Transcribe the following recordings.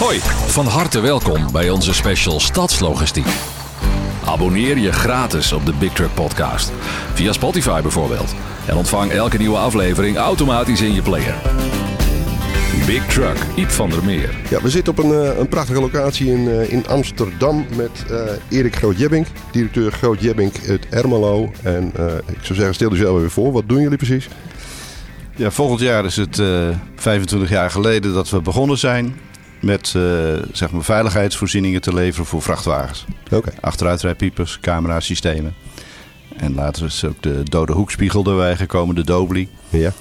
Hoi, van harte welkom bij onze special Stadslogistiek. Abonneer je gratis op de Big Truck Podcast. Via Spotify bijvoorbeeld. En ontvang elke nieuwe aflevering automatisch in je player. Big Truck, Iep van der Meer. Ja, we zitten op een, eh, een prachtige locatie in, eh, in Amsterdam met eh, Erik Groot-Jebbink, directeur Groot-Jebbink uit Ermelo. En ik zou zeggen, stel jezelf weer voor. Wat doen jullie precies? Ja, volgend jaar is het 25 jaar geleden dat we begonnen zijn met zeg maar veiligheidsvoorzieningen te leveren voor vrachtwagens. Oké. Achteruitrijdpiepers, camerasystemen. En later is ook de dode hoekspiegel erbij gekomen, de Dobly. Ja.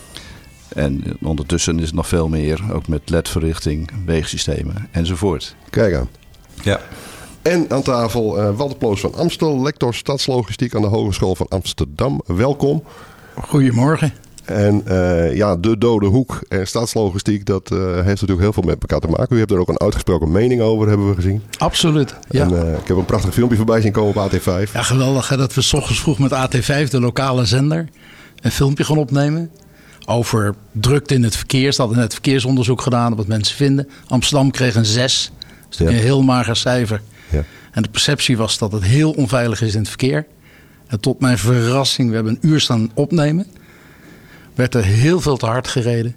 En ondertussen is het nog veel meer, ook met ledverrichting, weegsystemen enzovoort. Kijk aan. Ja. En aan tafel uh, Walter Ploos van Amstel, lector stadslogistiek aan de Hogeschool van Amsterdam. Welkom. Goedemorgen. En uh, ja, de dode hoek en staatslogistiek, dat uh, heeft natuurlijk heel veel met elkaar te maken. U hebt er ook een uitgesproken mening over, hebben we gezien. Absoluut, ja. En, uh, ik heb een prachtig filmpje voorbij zien komen op AT5. Ja, geweldig hè, dat we s ochtends vroeg met AT5, de lokale zender, een filmpje gaan opnemen. Over drukte in het verkeer. Ze hadden net verkeersonderzoek gedaan, wat mensen vinden. Amsterdam kreeg een 6. Dus ja. een heel mager cijfer. Ja. En de perceptie was dat het heel onveilig is in het verkeer. En tot mijn verrassing, we hebben een uur staan opnemen werd er heel veel te hard gereden.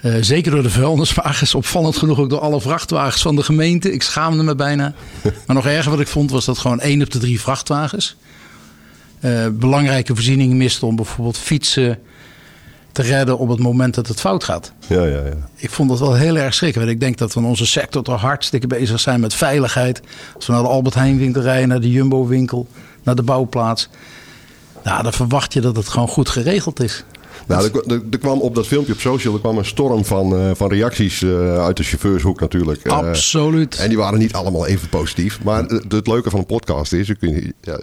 Uh, zeker door de vuilniswagens. Opvallend genoeg ook door alle vrachtwagens van de gemeente. Ik schaamde me bijna. maar nog erger wat ik vond was dat gewoon één op de drie vrachtwagens... Uh, belangrijke voorzieningen misten om bijvoorbeeld fietsen te redden op het moment dat het fout gaat. Ja, ja, ja. Ik vond dat wel heel erg schrikken. Want ik denk dat we in onze sector toch hartstikke bezig zijn met veiligheid. Als we naar de Albert Heijn winkel rijden, naar de Jumbo winkel, naar de bouwplaats. Nou, dan verwacht je dat het gewoon goed geregeld is. Nou, er, er, er, kwam op dat filmpje op social er kwam een storm van, uh, van reacties uh, uit de chauffeurshoek natuurlijk. Uh, Absoluut. En die waren niet allemaal even positief. Maar het leuke van een podcast is, kun ja,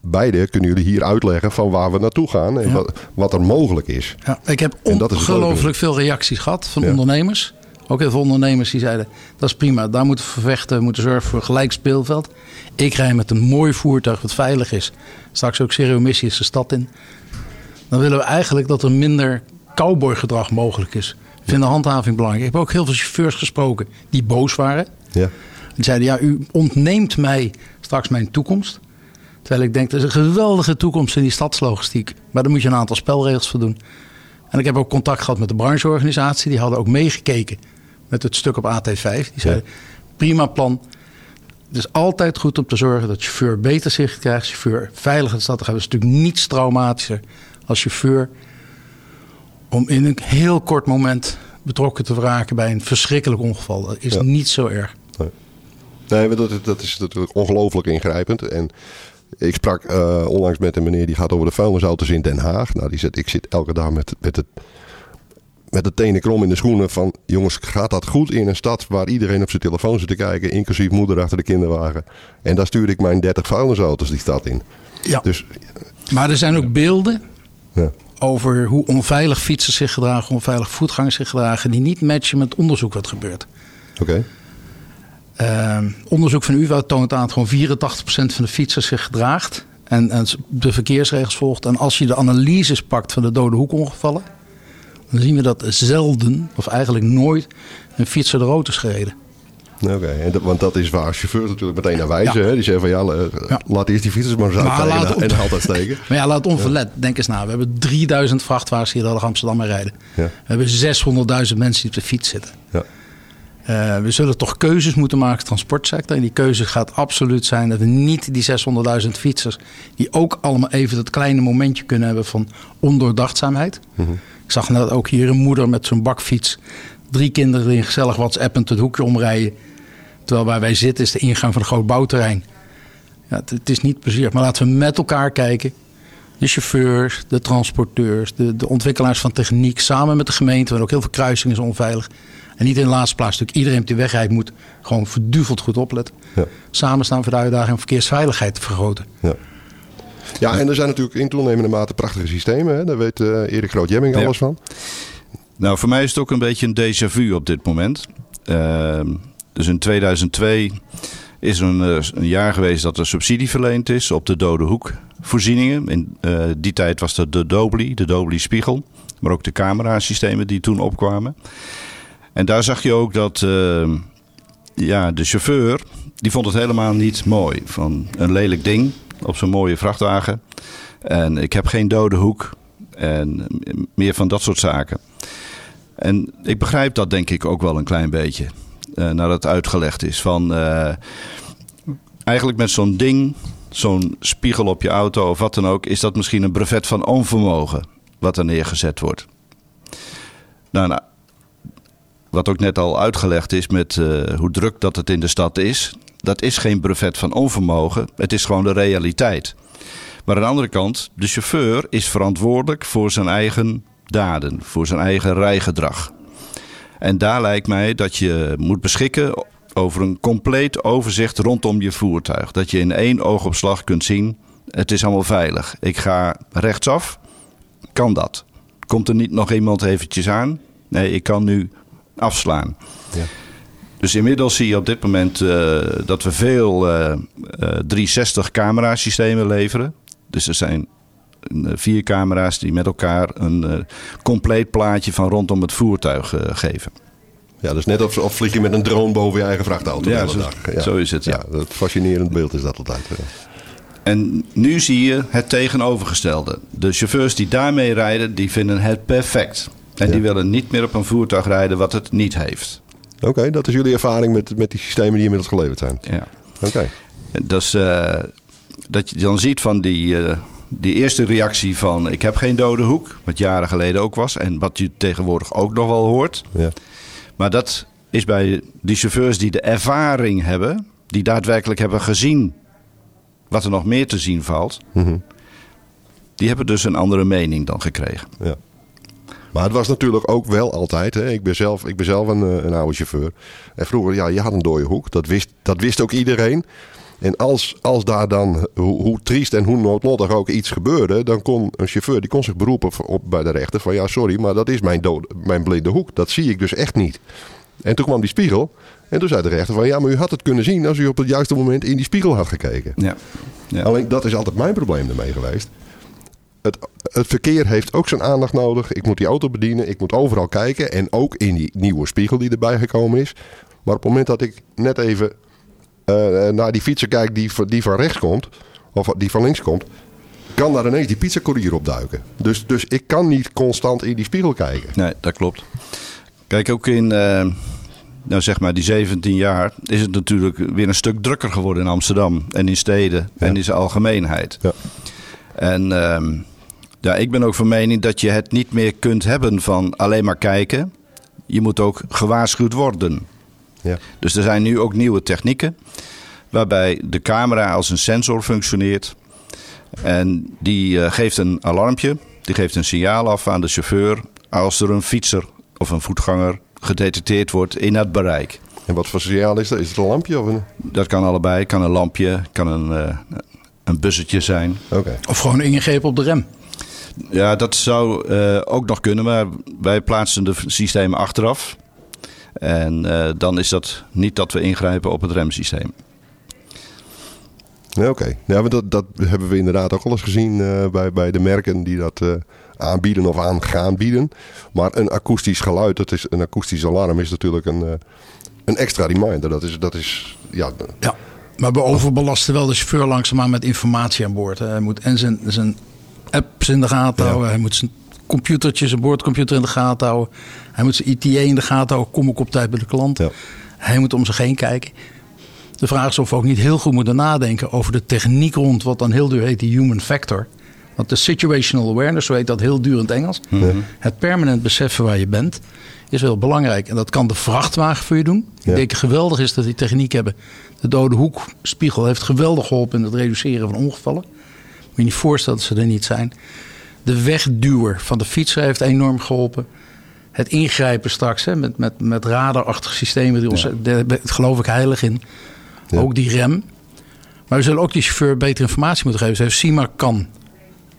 beide kunnen jullie hier uitleggen van waar we naartoe gaan en ja. wat, wat, er mogelijk is. Ja, ik heb ongelooflijk veel reacties gehad van ondernemers. Ook heel veel ondernemers die zeiden, dat is prima, daar moeten we vervechten, we moeten zorgen voor gelijk speelveld. Ik rij met een mooi voertuig wat veilig is. Straks ook zero-emissie de stad in. Dan willen we eigenlijk dat er minder cowboygedrag mogelijk is. Ik vind de handhaving belangrijk. Ik heb ook heel veel chauffeurs gesproken die boos waren. Ja. Die zeiden, ja, u ontneemt mij straks mijn toekomst. Terwijl ik denk, er is een geweldige toekomst in die stadslogistiek. Maar daar moet je een aantal spelregels voor doen. En ik heb ook contact gehad met de brancheorganisatie. Die hadden ook meegekeken met het stuk op AT5. Die zeiden, ja. prima plan. Het is altijd goed om te zorgen dat chauffeur beter zicht krijgt. Chauffeur veilig in stad. Dan hebben we natuurlijk niets traumatischer als chauffeur. Om in een heel kort moment betrokken te raken bij een verschrikkelijk ongeval. Dat is ja. niet zo erg. Nee, nee dat, dat is natuurlijk ongelooflijk ingrijpend. En ik sprak uh, onlangs met een meneer die gaat over de vuilnisauto's in Den Haag. Nou, die zegt, ik zit elke dag met, met het met de tenen krom in de schoenen van... jongens, gaat dat goed in een stad waar iedereen op zijn telefoon zit te kijken... inclusief moeder achter de kinderwagen. En daar stuur ik mijn 30 vuilnisauto's die stad in. Ja. Dus, maar er zijn ook beelden ja. over hoe onveilig fietsers zich gedragen... hoe onveilig voetgangers zich gedragen... die niet matchen met onderzoek wat gebeurt. Oké. Okay. Uh, onderzoek van UvA toont aan dat gewoon 84% van de fietsers zich gedraagt... En, en de verkeersregels volgt. En als je de analyses pakt van de dode hoekongevallen dan zien we dat zelden, of eigenlijk nooit, een fietser de rood is gereden. Oké, okay, want dat is waar chauffeurs natuurlijk meteen naar wijzen. Ja. Hè? Die zeggen van ja, ja, laat eerst die fietsers maar uitkijken en, en altijd steken. maar ja, laat onverlet. Ja. Denk eens na. We hebben 3000 vrachtwagens die door Amsterdam mee rijden. We hebben 600.000 mensen die op de fiets zitten. Ja. Uh, we zullen toch keuzes moeten maken, transportsector. En die keuze gaat absoluut zijn dat we niet die 600.000 fietsers... die ook allemaal even dat kleine momentje kunnen hebben van ondoordachtzaamheid... Mm -hmm. Ik zag net ook hier een moeder met zo'n bakfiets. Drie kinderen die gezellig WhatsAppend het hoekje omrijden. Terwijl waar wij zitten is de ingang van een groot bouwterrein. Ja, het, het, is niet plezierig. Maar laten we met elkaar kijken. De chauffeurs, de transporteurs, de, de ontwikkelaars van techniek. Samen met de gemeente, want ook heel veel kruisingen is onveilig. En niet in de laatste plaats natuurlijk iedereen op die weg rijdt moet gewoon verduveld goed opletten. Ja. Samen staan voor de uitdaging om verkeersveiligheid te vergroten. Ja. Ja, en er zijn natuurlijk in toenemende mate prachtige systemen. Hè? Daar weet uh, Erik Groot-Jemming alles van. Nou, voor mij is het ook een beetje een déjà vu op dit moment. Uh, dus in 2002 is er een, een, jaar geweest dat er subsidie verleend is op de dode hoek voorzieningen. In uh, die tijd was dat de Dobly, de Dobly Spiegel. Maar ook de camerasystemen die toen opkwamen. En daar zag je ook dat uh, ja, de chauffeur, die vond het helemaal niet mooi. Van een lelijk ding op zo'n mooie vrachtwagen. En ik heb geen dode hoek. En meer van dat soort zaken. En ik begrijp dat denk ik ook wel een klein beetje. Uh, nadat het uitgelegd is. Van uh, eigenlijk met zo'n ding, zo'n spiegel op je auto of wat dan ook, is dat misschien een brevet van onvermogen wat er neergezet wordt. Nou, nou wat ook net al uitgelegd is met uh, hoe druk dat het in de stad is, dat is geen brevet van onvermogen, het is gewoon de realiteit. Maar aan de andere kant, de chauffeur is verantwoordelijk voor zijn eigen daden, voor zijn eigen rijgedrag. En daar lijkt mij dat je moet beschikken over een compleet overzicht rondom je voertuig. Dat je in één oogopslag kunt zien: het is allemaal veilig. Ik ga rechtsaf. Kan dat? Komt er niet nog iemand eventjes aan? Nee, ik kan nu afslaan. Ja. Dus inmiddels zie je op dit moment uh, dat we veel uh, uh, 360 camerasystemen leveren. Dus er zijn vier camera's die met elkaar een compleet plaatje van rondom het voertuig geven. Ja, dus net of, of vlieg je met een drone boven je eigen vrachtauto. Ja, zo, ja. zo is het. Ja. ja, fascinerend beeld is dat altijd. En nu zie je het tegenovergestelde. De chauffeurs die daarmee rijden, die vinden het perfect. En die willen niet meer op een voertuig rijden wat het niet heeft. Oké, dat is jullie ervaring met, met die systemen die inmiddels geleverd zijn. Ja. Oké. Dus uh, dat je dan ziet van die, uh, die eerste reactie van ik heb geen dode hoek, wat jaren geleden ook was. En wat je tegenwoordig ook nog wel hoort. Ja. Maar dat is bij die chauffeurs die de ervaring hebben, die daadwerkelijk hebben gezien wat er nog meer te zien valt. Mm -hmm. Die hebben dus een andere mening dan gekregen. Ja. Maar het was natuurlijk ook wel altijd. Hè. Ik, ben zelf, ik ben zelf een, een oude chauffeur. En vroeger, ja, je had een dode hoek. Dat wist, dat wist ook iedereen. En als, als daar dan, hoe, hoe triest en hoe noodlottig ook iets gebeurde, dan kon een chauffeur die kon zich beroepen op, bij de rechter van ja, sorry, maar dat is mijn, mijn blinde hoek. Dat zie ik dus echt niet. En toen kwam die spiegel. En toen zei de rechter van ja, maar u had het kunnen zien als u op het juiste moment in die spiegel had gekeken. Ja. ja. Alleen dat is altijd mijn probleem ermee geweest. Het, het, verkeer heeft ook zijn aandacht nodig. Ik moet die auto bedienen. Ik moet overal kijken. En ook in die nieuwe spiegel die erbij gekomen is. Maar op het moment dat ik net even uh, naar die fietser kijk die, die van rechts komt. Of die van links komt. Kan daar ineens die pizzacourier opduiken. Dus, dus ik kan niet constant in die spiegel kijken. Nee, dat klopt. Kijk, ook in... Uh nou zeg maar die 17 jaar, is het natuurlijk weer een stuk drukker geworden in Amsterdam en in steden ja. en in zijn algemeenheid. Ja. En uh, ja, ik ben ook van mening dat je het niet meer kunt hebben van alleen maar kijken. Je moet ook gewaarschuwd worden. Ja. Dus er zijn nu ook nieuwe technieken waarbij de camera als een sensor functioneert. En die uh, geeft een alarmpje, die geeft een signaal af aan de chauffeur als er een fietser of een voetganger gedetecteerd wordt in het bereik. En wat voor signaal is dat? Is het een lampje of een... Dat kan allebei. Kan een lampje, kan een, uh, een buzzetje zijn. Okay. Of gewoon ingrepen op de rem. Ja, dat zou uh, ook nog kunnen, maar wij plaatsen de systemen achteraf. En uh, dan is dat niet dat we ingrijpen op het remsysteem. Ja, Oké, okay. ja, dat, dat hebben we inderdaad ook al eens gezien uh, bij, bij de merken die dat aanbieden of aan gaan bieden. Maar een akoestisch geluid, dat is, een akoestisch alarm is natuurlijk een, een extra reminder. Dat is, dat is ja, ja. Maar we overbelasten wel de chauffeur langzaamaan met informatie aan boord. Hij moet en zijn, zijn apps in de gaten houden. Hij moet zijn computertje, zijn boordcomputer in de gaten houden. Hij moet zijn ETA in de gaten houden. Kom ik op tijd bij de klant. Ja. Hij moet om zich heen kijken. De vraag is of we ook niet heel goed moeten nadenken over de techniek rond wat dan heel duur heet die human factor. Want de situational awareness, zo heet dat heel duur in het Engels. Mhm. Het permanent beseffen waar je bent, is heel belangrijk. En dat kan de vrachtwagen voor je doen. Ja. Ik denk geweldig is dat die techniek hebben. De dode hoekspiegel heeft geweldig geholpen in het reduceren van ongevallen. Niet voorstellen dat ze er niet zijn. De wegduwer van de fietser heeft enorm geholpen. Het ingrijpen straks hè, met, met, met radarachtige systemen. Die ons, Ja. Daar geloof ik heilig in. Ja. Ook die rem. Maar we zullen ook die chauffeur betere informatie moeten geven. Ze heeft CIMA kan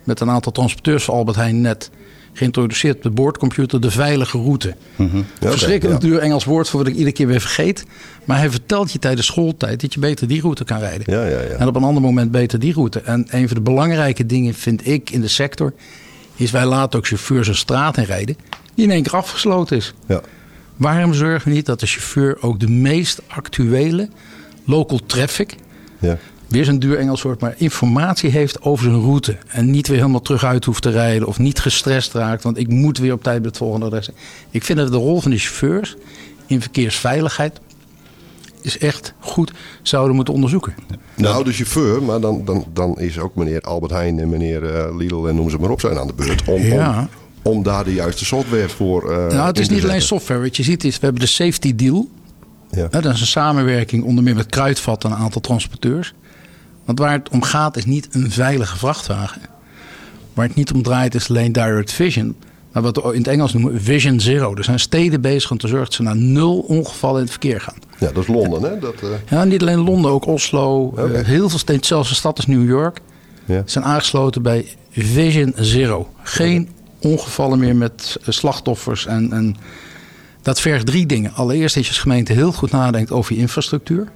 met een aantal transporteurs van Albert Heijn net geïntroduceerd op de boordcomputer de veilige route. Oké, Verschrikkelijk ja. duur Engels woord voor wat ik iedere keer weer vergeet. Maar hij vertelt je tijdens schooltijd dat je beter die route kan rijden. Ja, ja, ja. En op een ander moment beter die route. En een van de belangrijke dingen vind ik in de sector... is wij laten ook chauffeurs een straat inrijden die in één keer afgesloten is. ja. Waarom zorgen we niet dat de chauffeur ook de meest actuele local traffic, Ja. Weer zo'n duur Engels woord, maar informatie heeft over zijn route. En niet weer helemaal terug uit hoeft te rijden of niet gestrest raakt, want ik moet weer op tijd bij het volgende adres. Ik vind dat de rol van de chauffeurs in verkeersveiligheid is echt goed zouden moeten onderzoeken. Nou, de chauffeur, maar dan, dan, dan is ook meneer Albert Heijn en meneer eh, Lidl en noem ze maar op zijn aan de beurt. Om, Ja. om, om daar de juiste software voor. eh, nou, het is niet alleen software. Wat je ziet is, we hebben de safety deal. Ja. Nou, dat is een samenwerking onder meer met Kruidvat en een aantal transporteurs. Want waar het om gaat is niet een veilige vrachtwagen. Waar het niet om draait is alleen direct vision. Maar wat we in het Engels noemen vision zero. Er zijn steden bezig om te zorgen dat ze naar nul ongevallen in het verkeer gaan. Ja, dat is Londen, hè? Dat, eh, Ja, niet alleen Londen, ook Oslo. Eh, heel veel steden, zelfs een stad als New York, ja. zijn aangesloten bij Vision Zero. Geen ongevallen meer met eh, slachtoffers. En, en dat vergt drie dingen. Allereerst dat je als gemeente heel goed nadenkt over je infrastructuur.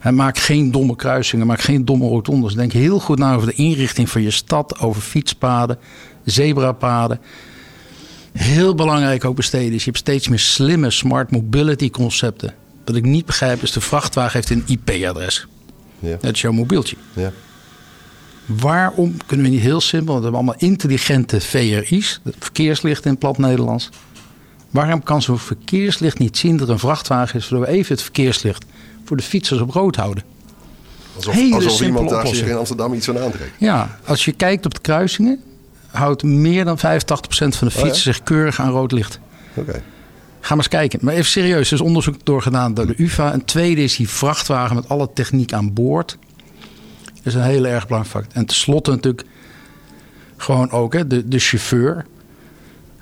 En maak geen domme kruisingen, maak geen domme rotondes. Denk heel goed na over de inrichting van je stad, over fietspaden, zebrapaden. Heel belangrijk ook besteden is, je hebt steeds meer slimme smart mobility concepten. Wat ik niet begrijp is, de vrachtwagen heeft een IP-adres. Ja. Dat is jouw mobieltje. Ja. Waarom kunnen we niet heel simpel, want we hebben allemaal intelligente VRI's, verkeerslicht in plat Nederlands. Waarom kan zo'n verkeerslicht niet zien dat er een vrachtwagen is, zodat we even het verkeerslicht voor de fietsers op rood houden? Alsof, Hele alsof iemand daar zich in Amsterdam iets van aantrekt. Ja, als je kijkt op de kruisingen, houdt meer dan 85% van de fietsen Oh ja? zich keurig aan rood licht. Oké. Ga maar eens kijken. Maar even serieus, er is onderzoek doorgedaan door de UvA. Een tweede is die vrachtwagen met alle techniek aan boord. Dat is een hele erg belangrijk factor. En tenslotte natuurlijk gewoon ook hè, de, de chauffeur.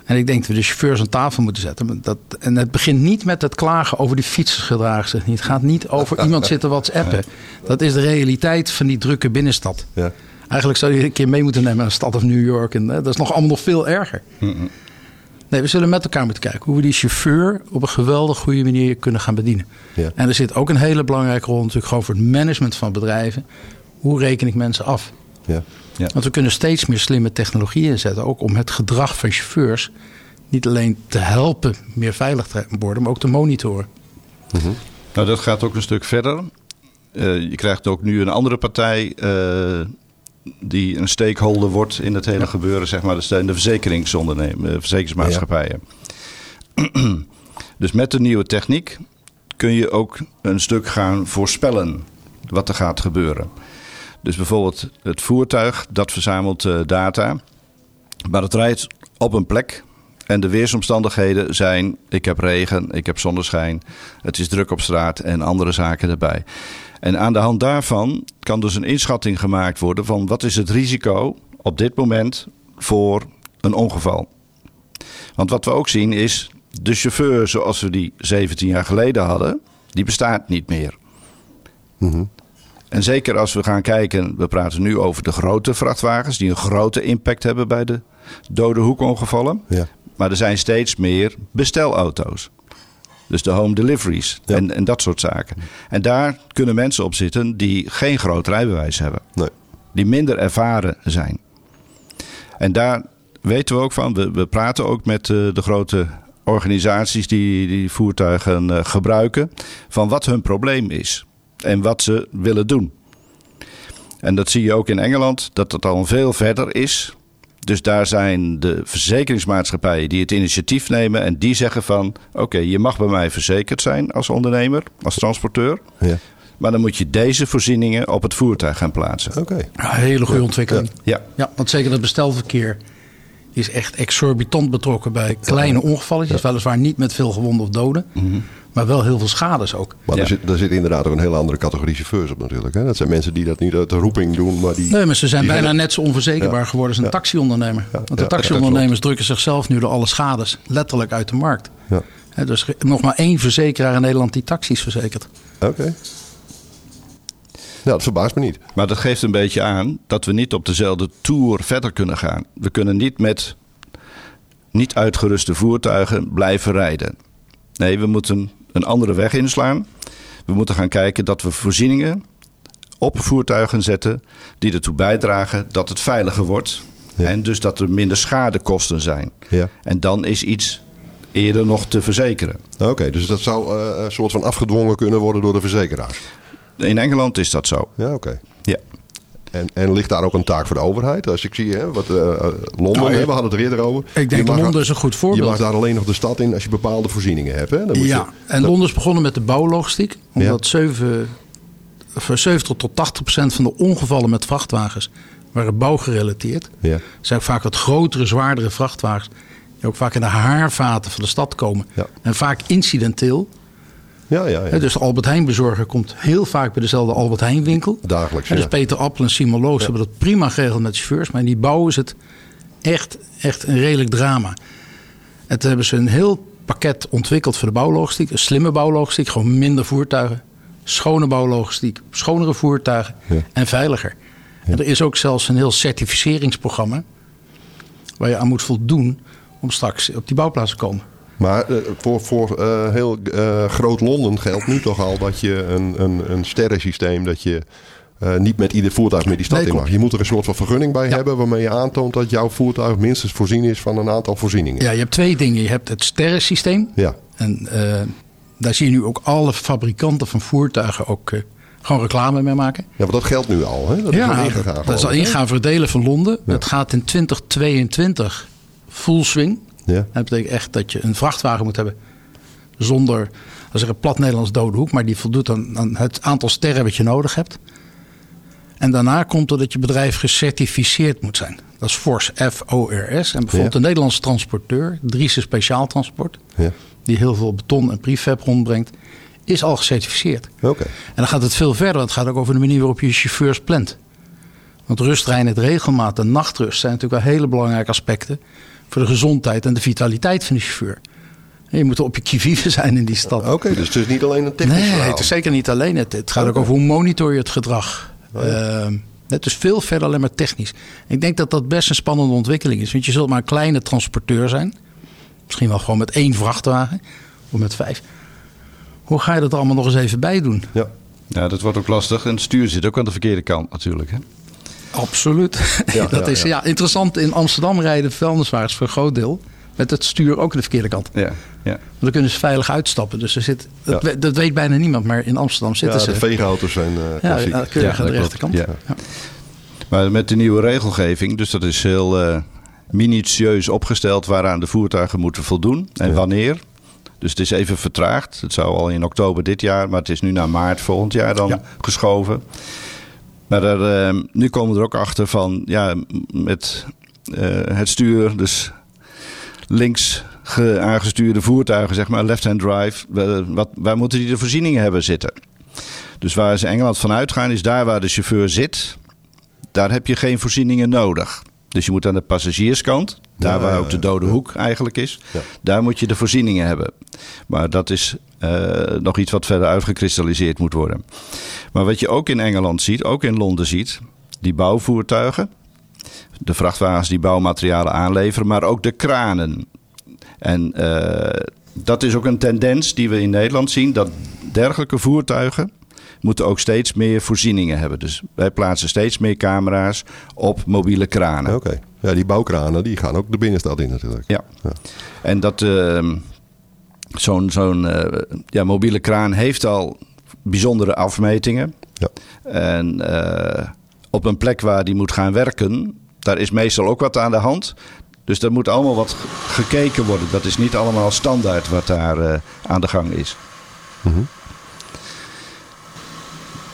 En ik denk dat we de chauffeurs aan tafel moeten zetten. Dat, en het begint niet met het klagen over die fietsers gedragen zich niet. Het gaat niet over iemand zitten whatsappen. Dat is de realiteit van die drukke binnenstad. Ja. Eigenlijk zou je een keer mee moeten nemen naar de stad of New York. En, hè, dat is nog allemaal nog veel erger. Nee, we zullen met elkaar moeten kijken hoe we die chauffeur op een geweldig goede manier kunnen gaan bedienen. Ja. En er zit ook een hele belangrijke rol natuurlijk gewoon voor het management van bedrijven. Hoe reken ik mensen af? Ja. Want we kunnen steeds meer slimme technologieën inzetten. Ook om het gedrag van chauffeurs niet alleen te helpen meer veilig te worden, maar ook te monitoren. Nou, dat gaat ook een stuk verder. Eh, je krijgt ook nu een andere partij eh, die een stakeholder wordt in het hele gebeuren, zeg maar. Dat zijn de verzekeringsondernemers, eh, verzekeringsmaatschappijen. dus met de nieuwe techniek kun je ook een stuk gaan voorspellen wat er gaat gebeuren. Dus bijvoorbeeld het voertuig, dat verzamelt eh, data. Maar het rijdt op een plek. En de weersomstandigheden zijn: ik heb regen, ik heb zonneschijn, het is druk op straat en andere zaken erbij. En aan de hand daarvan kan dus een inschatting gemaakt worden van wat is het risico op dit moment voor een ongeval. Want wat we ook zien is, de chauffeur zoals we die 17 jaar geleden hadden, die bestaat niet meer. En zeker als we gaan kijken, we praten nu over de grote vrachtwagens die een grote impact hebben bij de dode hoekongevallen. Ja. Maar er zijn steeds meer bestelauto's. Dus de home deliveries Ja. en, en dat soort zaken. En daar kunnen mensen op zitten die geen groot rijbewijs hebben. Nee. Die minder ervaren zijn. En daar weten we ook van. We, we praten ook met eh, de grote organisaties die die voertuigen eh, gebruiken. Van wat hun probleem is. En wat ze willen doen. En dat zie je ook in Engeland. Dat het al veel verder is. Dus daar zijn de verzekeringsmaatschappijen die het initiatief nemen. En die zeggen van oké, je mag bij mij verzekerd zijn als ondernemer, als transporteur. Ja. Maar dan moet je deze voorzieningen op het voertuig gaan plaatsen. Oké. Ja, hele goede ontwikkeling. Ja, Ja, want zeker het bestelverkeer is echt exorbitant betrokken bij kleine ongevalletjes. Weliswaar niet met veel gewonden of doden, maar wel heel veel schades ook. Maar Ja. er, zit, er zit inderdaad ook een hele andere categorie chauffeurs op natuurlijk. Hè? Dat zijn mensen die dat niet uit de roeping doen, maar die... Nee, maar ze zijn bijna gaan- net zo onverzekerbaar Ja. geworden als een Ja. taxiondernemer. Want de Ja, taxiondernemers drukken zichzelf nu door alle schades letterlijk uit de markt. Ja. Hè, dus nog maar één verzekeraar in Nederland die taxis verzekert. Oké. Nou, dat verbaast me niet. maar dat geeft een beetje aan dat we niet op dezelfde tour verder kunnen gaan. We kunnen niet met niet uitgeruste voertuigen blijven rijden. Nee, we moeten een andere weg inslaan. We moeten gaan kijken dat we voorzieningen op voertuigen zetten die ertoe bijdragen dat het veiliger wordt. Ja. En dus dat er minder schadekosten zijn. Ja. En dan is iets eerder nog te verzekeren. Oké, dus dat zou eh, een soort van afgedwongen kunnen worden door de verzekeraars. In Engeland is dat zo. Ja, oké. Ja. En, en ligt daar ook een taak voor de overheid? Als ik zie, hè, wat eh, eh, Londen, Nou, hè, we hadden het er eerder over. Ik Je denk dat Londen is een goed Je voorbeeld. mag daar alleen nog de stad in als je bepaalde voorzieningen hebt. Hè? Dan moet ja, je, en dat- Londen is begonnen met de bouwlogistiek. Omdat 7, voor 70 tot 80 procent van de ongevallen met vrachtwagens waren bouwgerelateerd. Ja. Zijn vaak wat grotere, zwaardere vrachtwagens. Die ook vaak in de haarvaten van de stad komen. Ja. En vaak incidenteel. Ja, ja, ja. Dus de Albert Heijn bezorger komt heel vaak bij dezelfde Albert Heijn winkel. Dagelijks, En dus. Peter Appel en Simon Loos hebben dat prima geregeld met chauffeurs. Maar in die bouw is het echt, echt een redelijk drama. En toen hebben ze een heel pakket ontwikkeld voor de bouwlogistiek. Een slimme bouwlogistiek, gewoon minder voertuigen. Schone bouwlogistiek, schonere voertuigen en veiliger. En er is ook zelfs een heel certificeringsprogramma... waar je aan moet voldoen om straks op die bouwplaats te komen. Maar eh, voor, voor eh, heel eh, groot Londen geldt nu toch al dat je een, een, een sterrensysteem... dat je niet met ieder voertuig meer die stad Nee, in mag. klopt. Je moet er een soort van vergunning bij Ja. hebben... waarmee je aantoont dat jouw voertuig minstens voorzien is van een aantal voorzieningen. Ja, je hebt twee dingen. Je hebt het sterrensysteem. Ja. En daar zie je nu ook alle fabrikanten van voertuigen ook gewoon reclame mee maken. Ja, want dat geldt nu al. Hè? Dat is al ingegaan. dat is al geloof ik, hè? ingaan voor delen van Londen. Ja. Het gaat in 2022 full swing. Ja. Dat betekent echt dat je een vrachtwagen moet hebben zonder, als er een plat Nederlands dode hoek, maar die voldoet aan, aan het aantal sterren wat je nodig hebt. En daarna komt er dat je bedrijf gecertificeerd moet zijn. Dat is FORS, F-O-R-S. En bijvoorbeeld Ja. een Nederlandse transporteur, Driese Speciaal Transport, Ja. die heel veel beton en prefab rondbrengt, is al gecertificeerd. Oké. En dan gaat het veel verder. Het gaat ook over de manier waarop je je chauffeurs plant. Want rustrein, het regelmaat en nachtrust zijn natuurlijk wel hele belangrijke aspecten voor de gezondheid en de vitaliteit van de chauffeur. Je moet op je kivive zijn in die stad. Oké, dus het is niet alleen een technisch nee, verhaal. het is zeker niet alleen. Het, het gaat ook over hoe monitor je het gedrag. Ehm, het is veel verder alleen maar technisch. Ik denk dat dat best een spannende ontwikkeling is. Want je zult maar een kleine transporteur zijn. Misschien wel gewoon met één vrachtwagen. Of met vijf. Hoe ga je dat allemaal nog eens even bij doen? Ja. Ja, dat wordt ook lastig. En het stuur zit ook aan de verkeerde kant natuurlijk. Hè? Absoluut. Ja, dat ja, is ja. ja. interessant. In Amsterdam rijden vuilniswagens voor een groot deel. Met het stuur ook aan de verkeerde kant. Ja, ja. Want dan kunnen ze veilig uitstappen. Dus er zit, dat, Ja. we- dat weet bijna niemand. Maar in Amsterdam Ja, zitten de ze. veegauto's zijn eh Ja, klassiek. ja, keurig Ja, aan de rechterkant. Ja. Maar met de nieuwe regelgeving, dus dat is heel eh, minutieus opgesteld waaraan de voertuigen moeten voldoen en Ja. wanneer. Dus het is even vertraagd. Het zou al in oktober dit jaar, maar het is nu naar maart volgend jaar dan Ja. geschoven. Maar er, eh, nu komen we er ook achter van, ja, met eh, het stuur, dus links ge- aangestuurde voertuigen, zeg maar, left-hand drive, wa- wat, waar moeten die de voorzieningen hebben zitten? Dus waar ze Engeland van uitgaan, is daar waar de chauffeur zit, daar heb je geen voorzieningen nodig. Dus je moet aan de passagierskant, daar Ja, waar ook de ja. dode hoek eigenlijk is, Ja. daar moet je de voorzieningen hebben. Maar dat is eh, nog iets wat verder uitgekristalliseerd moet worden. Maar wat je ook in Engeland ziet, ook in Londen ziet, die bouwvoertuigen, de vrachtwagens die bouwmaterialen aanleveren, maar ook de kranen. En eh, dat is ook een tendens die we in Nederland zien, dat dergelijke voertuigen moeten ook steeds meer voorzieningen hebben. Dus wij plaatsen steeds meer camera's op mobiele kranen. Oké. Ja, die bouwkranen die gaan ook de binnenstad in natuurlijk. Ja. Ja. En dat ehm, zo'n zo'n eh, ja, mobiele kraan heeft al bijzondere afmetingen. Ja. En eh, op een plek waar die moet gaan werken, daar is meestal ook wat aan de hand. Dus er moet allemaal wat ge- gekeken worden. Dat is niet allemaal standaard wat daar eh, aan de gang is. Mhm.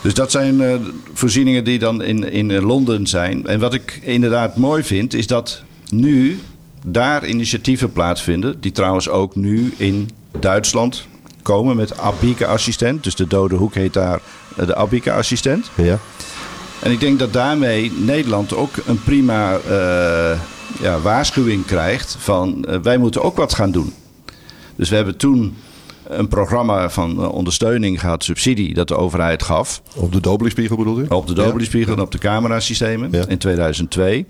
Dus dat zijn eh, voorzieningen die dan in, in eh, Londen zijn. En wat ik inderdaad mooi vind, is dat nu daar initiatieven plaatsvinden. Die trouwens ook nu in Duitsland komen met Abike-assistent. Dus de dode hoek heet daar eh, de Abike-assistent. Ja. En ik denk dat daarmee Nederland ook een prima ja, waarschuwing krijgt van wij moeten ook wat gaan doen. Dus we hebben toen een programma van eh, ondersteuning gehad, subsidie, dat de overheid gaf. Op de Dobleyspiegel bedoel u? Op de Dobleyspiegel en op de camerasystemen Ja. in 2002.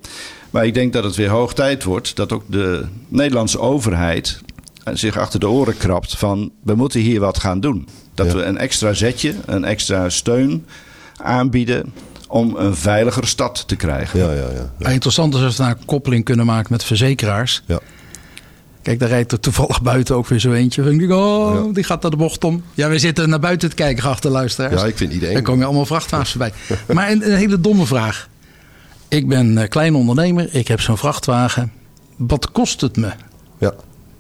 Maar ik denk dat het weer hoog tijd wordt dat ook de Nederlandse overheid eh, zich achter de oren krabt van we moeten hier wat gaan doen. Dat Ja. we een extra zetje, een extra steun aanbieden om een veiliger stad te krijgen. Ja, ja, ja. Interessant is als we daar een koppeling kunnen maken met verzekeraars. Ja. Kijk, daar rijdt er toevallig buiten ook weer zo eentje. En ik denk, oh, die gaat naar de bocht om. Ja, we zitten naar buiten te kijken, achter luisteraars. Ja, ik vind iedereen. Dan komen je allemaal vrachtwagens voorbij. maar een, een, hele domme vraag. Ik ben uh, klein ondernemer, ik heb zo'n vrachtwagen. Wat kost het me? Ja.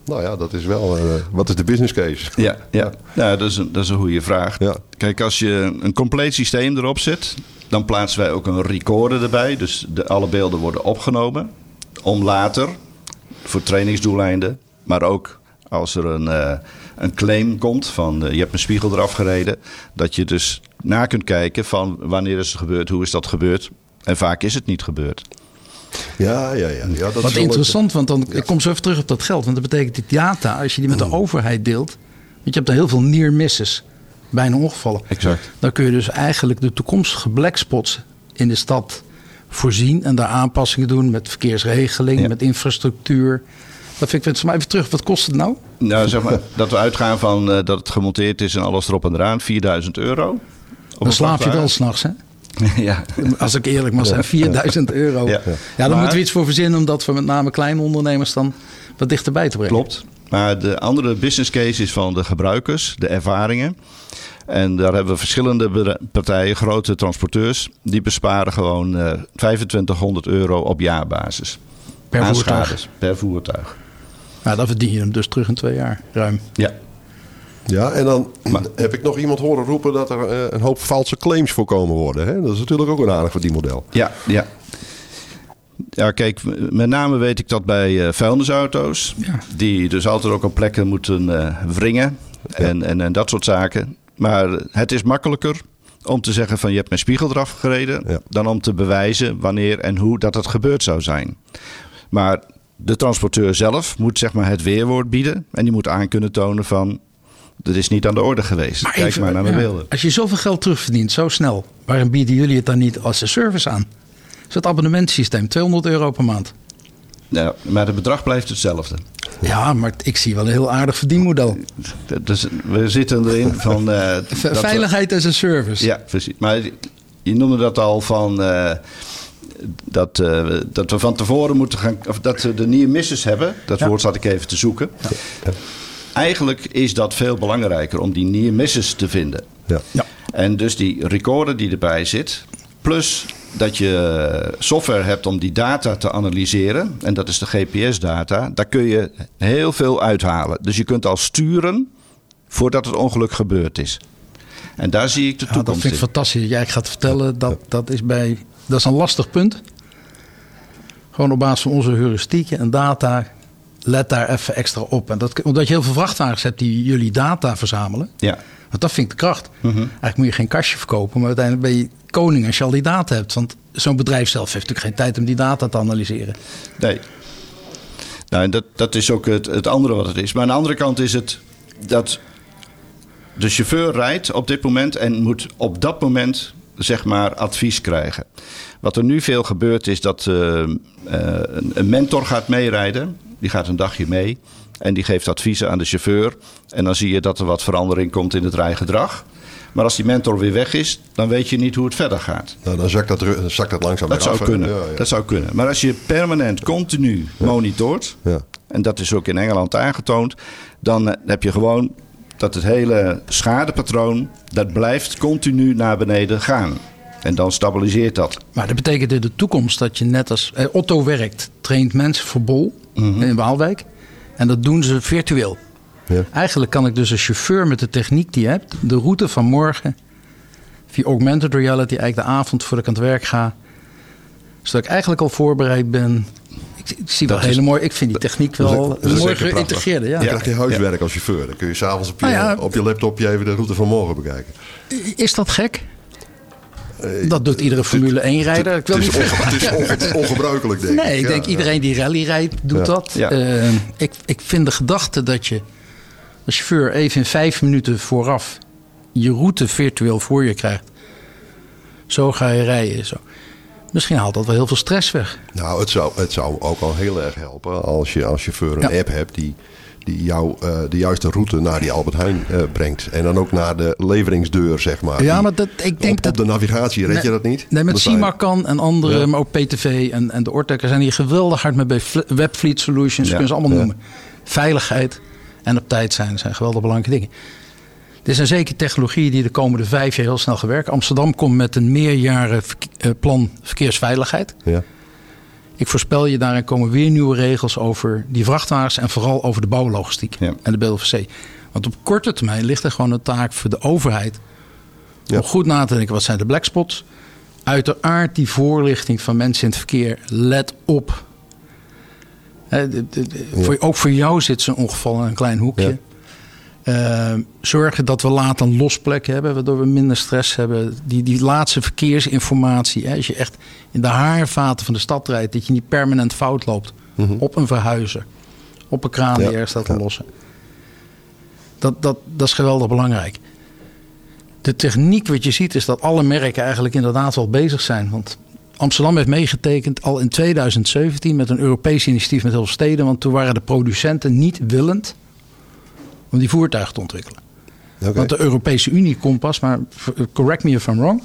Nou ja, dat is wel. Uh, wat is de business case? Ja, ja. ja dat, is een, dat is een goede vraag. Ja. Kijk, als je een compleet systeem erop zet, dan plaatsen wij ook een recorder erbij. Dus de, alle beelden worden opgenomen. Om later, voor trainingsdoeleinden, maar ook als er een, uh, een claim komt van uh, je hebt een spiegel eraf gereden, dat je dus na kunt kijken van wanneer is het gebeurd, hoe is dat gebeurd. En vaak is het niet gebeurd. Ja, ja, ja. ja dat Wat is interessant, want dan, ik kom zo even terug op dat geld. Want dat betekent die data, als je die met de overheid deelt. Want je hebt er heel veel near misses, bijna ongevallen. Exact. Dan kun je dus eigenlijk de toekomstige blackspots in de stad voorzien. En daar aanpassingen doen met verkeersregeling, ja. met infrastructuur. Dat vind ik, maar even terug, wat kost het nou? Nou, zeg maar dat we uitgaan van uh, dat het gemonteerd is en alles erop en eraan, 4000 euro. Dan slaap je wel s'nachts, hè? Ja. Als ik eerlijk mag zijn, 4000 euro. Ja, ja dan maar, moeten we iets voor verzinnen om dat we met name kleine ondernemers dan wat dichterbij te brengen. Klopt. Maar de andere business case is van de gebruikers, de ervaringen. En daar hebben we verschillende partijen, grote transporteurs, die besparen gewoon uh, 2500 euro op jaarbasis. Per voertuig? Per voertuig. Nou, dan verdien je hem dus terug in twee jaar, ruim. Ja. Ja, en dan maar, heb ik nog iemand horen roepen dat er uh, een hoop valse claims voorkomen worden. Hè? Dat is natuurlijk ook een aardig voor die model. Ja, ja. Ja, kijk, met name weet ik dat bij uh, vuilnisauto's. Ja. Die dus altijd ook op plekken moeten uh, wringen. En, ja. en, en dat soort zaken. Maar het is makkelijker om te zeggen van je hebt mijn spiegel eraf gereden. Ja. Dan om te bewijzen wanneer en hoe dat het gebeurd zou zijn. Maar de transporteur zelf moet zeg maar het weerwoord bieden. En die moet aan kunnen tonen van dat is niet aan de orde geweest. Maar Kijk even, maar naar mijn ja, beelden. Als je zoveel geld terugverdient, zo snel, waarom bieden jullie het dan niet als een service aan? Dat is het abonnementsysteem, 200 euro per maand. Ja, maar het bedrag blijft hetzelfde. Ja, maar ik zie wel een heel aardig verdienmodel. Dus we zitten erin van... Uh, Veiligheid as a service. Ja, precies. Maar je noemde dat al van... Uh, dat, uh, dat we van tevoren moeten gaan... Of dat we de near misses hebben. Dat ja. woord zat ik even te zoeken. Ja. Eigenlijk is dat veel belangrijker om die near misses te vinden. Ja. ja. En dus die recorder die erbij zit... Plus dat je software hebt om die data te analyseren. En dat is de GPS-data. Daar kun je heel veel uithalen. Dus je kunt al sturen voordat het ongeluk gebeurd is. En daar zie ik de toekomst ja, Dat vind ik in. fantastisch. Jij gaat vertellen dat dat is bij... Dat is een lastig punt. Gewoon op basis van onze heuristieken en data... Let daar even extra op. En dat, omdat je heel veel vrachtwagens hebt die jullie data verzamelen. Ja. Want dat vind ik de kracht. Mm -hmm. Eigenlijk moet je geen kastje verkopen, maar uiteindelijk ben je koning als je al die data hebt. Want zo'n bedrijf zelf heeft natuurlijk geen tijd om die data te analyseren. Nee. Nou, dat, dat is ook het, het andere wat het is. Maar aan de andere kant is het dat de chauffeur rijdt op dit moment en moet op dat moment zeg maar advies krijgen. Wat er nu veel gebeurt is dat uh, uh, een mentor gaat meerijden. Die gaat een dagje mee. En die geeft adviezen aan de chauffeur. En dan zie je dat er wat verandering komt in het rijgedrag. Maar als die mentor weer weg is, dan weet je niet hoe het verder gaat. Nou, dan zakt dat, zakt dat langzaam dat zou af. Kunnen. Ja, ja. Dat zou kunnen. Maar als je permanent, continu monitort... en dat is ook in Engeland aangetoond... dan heb je gewoon dat het hele schadepatroon... dat blijft continu naar beneden gaan. En dan stabiliseert dat. Maar dat betekent in de toekomst dat je net als eh, Otto werkt... traint mensen voor Bol mm -hmm. in Waalwijk... En dat doen ze virtueel. Ja. Eigenlijk kan ik dus als chauffeur met de techniek die je hebt, de route van morgen via augmented reality, eigenlijk de avond voordat ik aan het werk ga, zodat ik eigenlijk al voorbereid ben. Ik, ik zie wel hele mooi. Ik vind die techniek wel dat mooi geïntegreerd. Ja. Je krijgt je huiswerk ja. als chauffeur. Dan kun je s'avonds op, je, ja, op je laptopje even de route van morgen bekijken. Is dat gek? Dat doet iedere Formule 1-rijder. Het, het, is, onge, het is ongebruikelijk, denk ik. Nee, ik ja, denk iedereen die rally rijdt, doet ja. dat. Ja. Uh, ik, ik vind de gedachte dat je als chauffeur even in vijf minuten vooraf je route virtueel voor je krijgt. Zo ga je rijden. Zo. Misschien haalt dat wel heel veel stress weg. Nou, het zou, het zou ook al heel erg helpen als je als chauffeur een app hebt die die jou uh, de juiste route naar die Albert Heijn uh, brengt. En dan ook naar de leveringsdeur, zeg maar. Ja, maar dat, ik denk op, dat... Op de navigatie red je dat niet? Nee, met Simacan en andere, ja. maar ook PTV en, en de Ortekker zijn hier geweldig hard mee bij Webfleet Solutions. Ja. Kunnen ze allemaal noemen. veiligheid en op tijd zijn zijn geweldig belangrijke dingen. Dit zijn zeker technologieën die de komende vijf jaar heel snel gaan werken. Amsterdam komt met een meerjaren eh, plan verkeersveiligheid. Ja. Ik voorspel je, daarin komen weer nieuwe regels over die vrachtwagens en vooral over de bouwlogistiek Ja. en de BLVC. Want op korte termijn ligt er gewoon een taak voor de overheid Ja. om goed na te denken wat zijn de blackspots. Uiteraard die voorlichting van mensen in het verkeer. Let op. Hè, de- de- de- voor, ook voor jou zit zo'n ongeval in een klein hoekje. Eh, zorgen dat we later een losplek hebben, waardoor we minder stress hebben. Die, die laatste verkeersinformatie. Hè, als je echt in de haarvaten van de stad rijdt, dat je niet permanent fout loopt. Op een verhuizer, op een kraan die Ja, ergens staat te lossen. Dat, dat, dat is geweldig belangrijk. De techniek wat je ziet is dat alle merken eigenlijk inderdaad wel bezig zijn. Want Amsterdam heeft meegetekend al in 2017 met een Europees initiatief met heel veel steden. Want toen waren de producenten niet willend om die voertuigen te ontwikkelen. Oké. Want de Europese Unie komt pas, maar correct me if I'm wrong,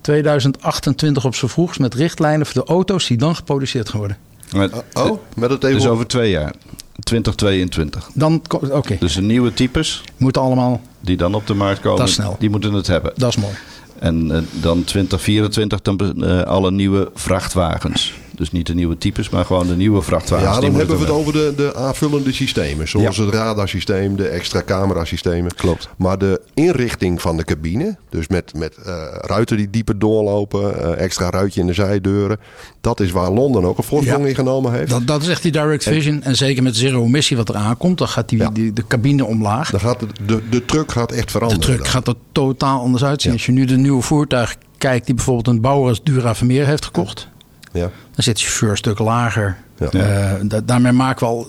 2028 op z'n vroegst met richtlijnen voor de auto's die dan geproduceerd gaan worden. Maar, Oh, met het dus even... over twee jaar. 2022. Dan, oké, Dus de nieuwe types moet allemaal, die dan op de markt komen, Dat is snel. die moeten het hebben. dat is mooi. En eh, dan 2024 dan eh, alle nieuwe vrachtwagens. Dus niet de nieuwe types, maar gewoon de nieuwe vrachtwagens. Ja, dan hebben we het er over de, de aanvullende systemen. Zoals Ja. het radarsysteem, de extra camerasystemen. Klopt. Maar de inrichting van de cabine, dus met, met eh, ruiten die dieper doorlopen, eh, extra ruitje in de zijdeuren. Dat is waar Londen ook een voorsprong Ja. in genomen heeft. Dat, dat is echt die direct vision. En zeker met zero emissie wat er aankomt, dan gaat die, Ja. die, de cabine omlaag. Dan gaat de, de, de truck gaat echt De veranderen. truck dan. gaat er totaal anders uitzien. Ja. Als je nu de nieuwe voertuig kijkt die bijvoorbeeld een bouwer als Dura Vermeer heeft gekocht. Ja. Dan zit de chauffeur een stuk lager. Ja. Eh, da- daarmee maken we al,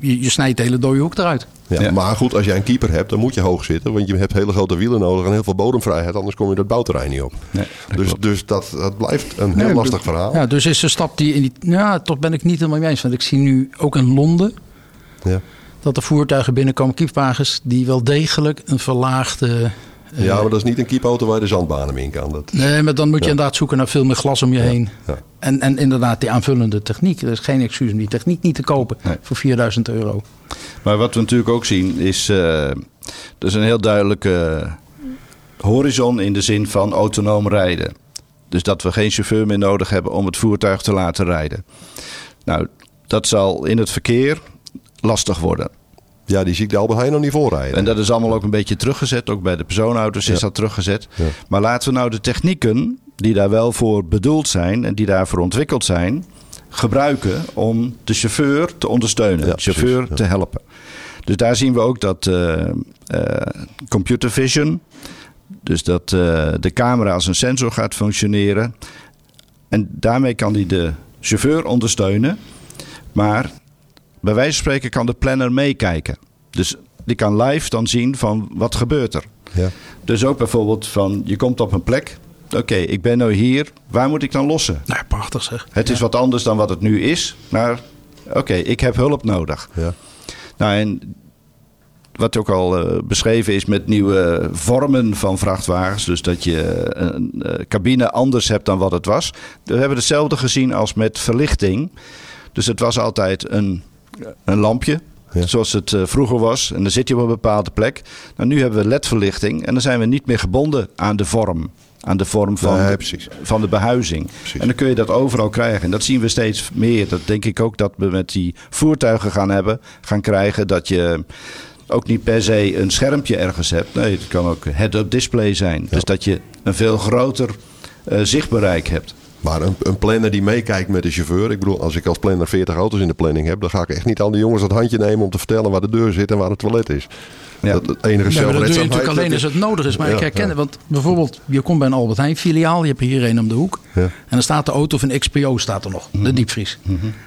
je, je snijdt de hele dode hoek eruit. Ja, Ja. Maar goed, als jij een keeper hebt, dan moet je hoog zitten. Want je hebt hele grote wielen nodig en heel veel bodemvrijheid. Anders kom je dat bouwterrein niet op. Nee, dat dus klopt. dus dat, dat blijft een heel Nee, lastig verhaal. Ja, dus is een stap die in die. Ja, toch ben ik niet helemaal mee eens. Want ik zie nu ook in Londen Ja. dat er voertuigen binnenkomen, kiepwagens, die wel degelijk een verlaagde. Eh, Ja, maar dat is niet een kiepauto waar je de zandbanen in kan. Dat, Nee, maar dan moet je Ja. inderdaad zoeken naar veel meer glas om je heen. ja. En, en inderdaad die aanvullende techniek. Er is geen excuus om die techniek niet te kopen Nee. voor 4000 euro. Maar wat we natuurlijk ook zien is... eh er is een heel duidelijke horizon in de zin van autonoom rijden. Dus dat we geen chauffeur meer nodig hebben om het voertuig te laten rijden. Nou, dat zal in het verkeer lastig worden. Ja, die zie ik de Albert Heijn nog niet voorrijden. En dat is allemaal ook een beetje teruggezet. Ook bij de personenauto's is dat teruggezet. Ja. Maar laten we nou de technieken die daar wel voor bedoeld zijn en die daarvoor ontwikkeld zijn, gebruiken om de chauffeur te ondersteunen, Ja, de chauffeur precies, te helpen. Dus daar zien we ook dat eh, computer vision, dus dat eh, de camera als een sensor gaat functioneren. En daarmee kan hij de chauffeur ondersteunen. Maar bij wijze van spreken kan de planner meekijken. Dus die kan live dan zien van wat gebeurt er. Ja. Dus ook bijvoorbeeld van je komt op een plek. Oké, ik ben nu hier. Waar moet ik dan lossen? Nou, prachtig zeg. Het is wat anders dan wat het nu is. Maar oké, ik heb hulp nodig. Ja. Nou, en wat ook al eh, beschreven is met nieuwe vormen van vrachtwagens. Dus dat je een eh, cabine anders hebt dan wat het was. We hebben hetzelfde gezien als met verlichting. Dus het was altijd een, een lampje. Ja. Zoals het eh, vroeger was. En dan zit je op een bepaalde plek. Nou, nu hebben we LED-verlichting. En dan zijn we niet meer gebonden aan de vorm. Aan de vorm van, de, van de behuizing. Precies. En dan kun je dat overal krijgen. En dat zien we steeds meer. Dat denk ik ook dat we met die voertuigen gaan hebben. Gaan krijgen dat je ook niet per se een schermpje ergens hebt. Nee, het kan ook head-up display zijn. Dus dat je een veel groter eh, zichtbereik hebt. Maar een, een planner die meekijkt met de chauffeur. Ik bedoel, als ik als planner 40 auto's in de planning heb, dan ga ik echt niet aan de jongens dat handje nemen om te vertellen waar de deur zit en waar het toilet is. Ja. Dat het enige Ja, dat doe je zelfredzaamheid, natuurlijk alleen als het nodig is. Maar Ja, ik herken ja. het. Want bijvoorbeeld, je komt bij een Albert Heijn filiaal. Je hebt er hier een om de hoek. Ja. En dan staat de auto van XPO staat er nog. Mhm. De diepvries.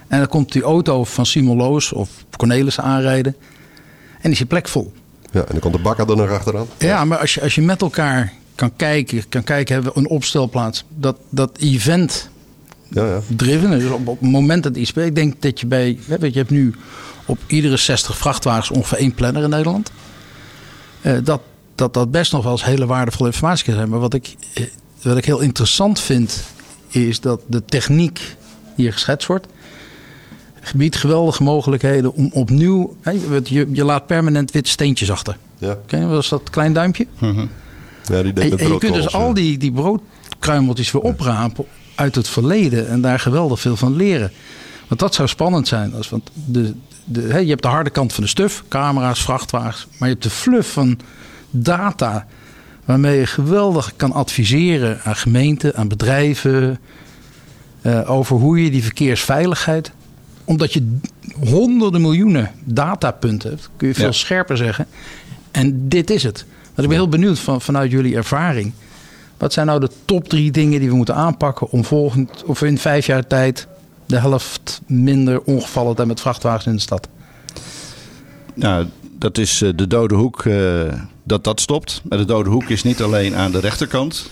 En dan komt die auto van Simon Loos of Cornelis aanrijden. En is je plek vol. Ja, en dan komt de bakker er nog achteraan. Ja, maar als je, als je met elkaar kan kijken, kan kijken, hebben we een opstelplaats. Dat, dat event Ja, ja. driven, dus op, op het moment dat iets speelt. Ik denk dat je bij, weet je, hebt nu op iedere 60 vrachtwagens ongeveer één planner in Nederland. Eh, dat, dat dat best nog wel eens hele waardevolle informatie kan zijn. Maar wat ik, eh, wat ik heel interessant vind, is dat de techniek die hier geschetst wordt, biedt geweldige mogelijkheden om opnieuw... hè, je, je laat permanent witte steentjes achter. Ja, Ken je wel eens dat klein duimpje? Ja die deed En, je kunt dus al die, die broodkruimeltjes weer oprapen uit het verleden en daar geweldig veel van leren. Want dat zou spannend zijn. Als, want de, de, je hebt de harde kant van de stuf, camera's, vrachtwagens. Maar je hebt de fluff van data waarmee je geweldig kan adviseren aan gemeenten, aan bedrijven. eh, over hoe je die verkeersveiligheid. Omdat je honderden miljoenen datapunten hebt, kun je veel Ja. scherper zeggen. En dit is het. Want ik ben heel benieuwd van, vanuit jullie ervaring. Wat zijn nou de top drie dingen die we moeten aanpakken om volgend of in vijf jaar tijd de helft minder ongevallen te hebben met vrachtwagens in de stad? Nou, dat is eh, de dode hoek, eh, dat dat stopt. Maar de dode hoek is niet alleen aan de rechterkant,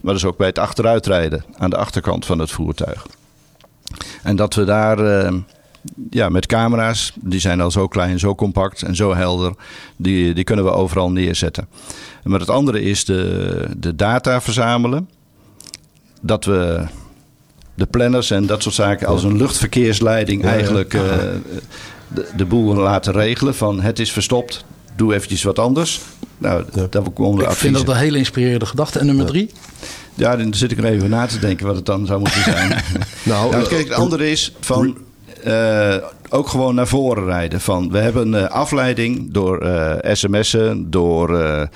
maar dus ook bij het achteruitrijden aan de achterkant van het voertuig. En dat we daar eh, ja, met camera's, die zijn al zo klein, zo compact en zo helder, die, die kunnen we overal neerzetten. Maar het andere is de, de data verzamelen. Dat we de planners en dat soort zaken als een luchtverkeersleiding Ja, ja. eigenlijk eh, de, de boel laten regelen. Van het is verstopt, doe eventjes wat anders. Nou, Ja. de Ik vind dat een hele inspirerende gedachte. En nummer drie? Ja, dan zit ik er even na te denken wat het dan zou moeten zijn. Nou, Nou, eh, kijk, het andere is van eh, ook gewoon naar voren rijden. Van, we hebben een afleiding door eh, sms'en, door eh,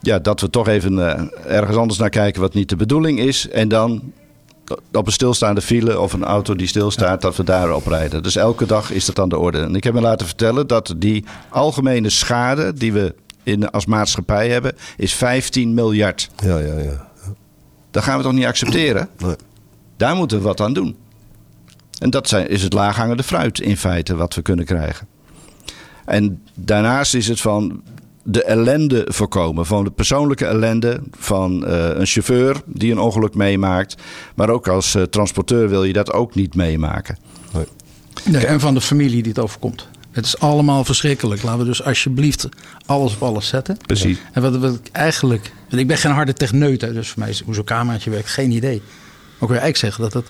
ja, dat we toch even eh, ergens anders naar kijken wat niet de bedoeling is. En dan op een stilstaande file of een auto die stilstaat, dat we daarop rijden. Dus elke dag is dat aan de orde. En ik heb me laten vertellen dat die algemene schade die we in, als maatschappij hebben, is 15 miljard. ja, ja, ja. Dat gaan we toch niet accepteren? Nee. Daar moeten we wat aan doen. En dat zijn, is het laaghangende fruit in feite wat we kunnen krijgen. En daarnaast is het van de ellende voorkomen. Van de persoonlijke ellende van eh, een chauffeur die een ongeluk meemaakt. Maar ook als eh, transporteur wil je dat ook niet meemaken. Nee. Nee, en van de familie die het overkomt. Het is allemaal verschrikkelijk. Laten we dus alsjeblieft alles op alles zetten. Precies. En wat, wat ik eigenlijk... want Ik ben geen harde techneut, dus voor mij is hoe zo'n cameraatje werkt geen idee. Maar ik wil eigenlijk zeggen dat het,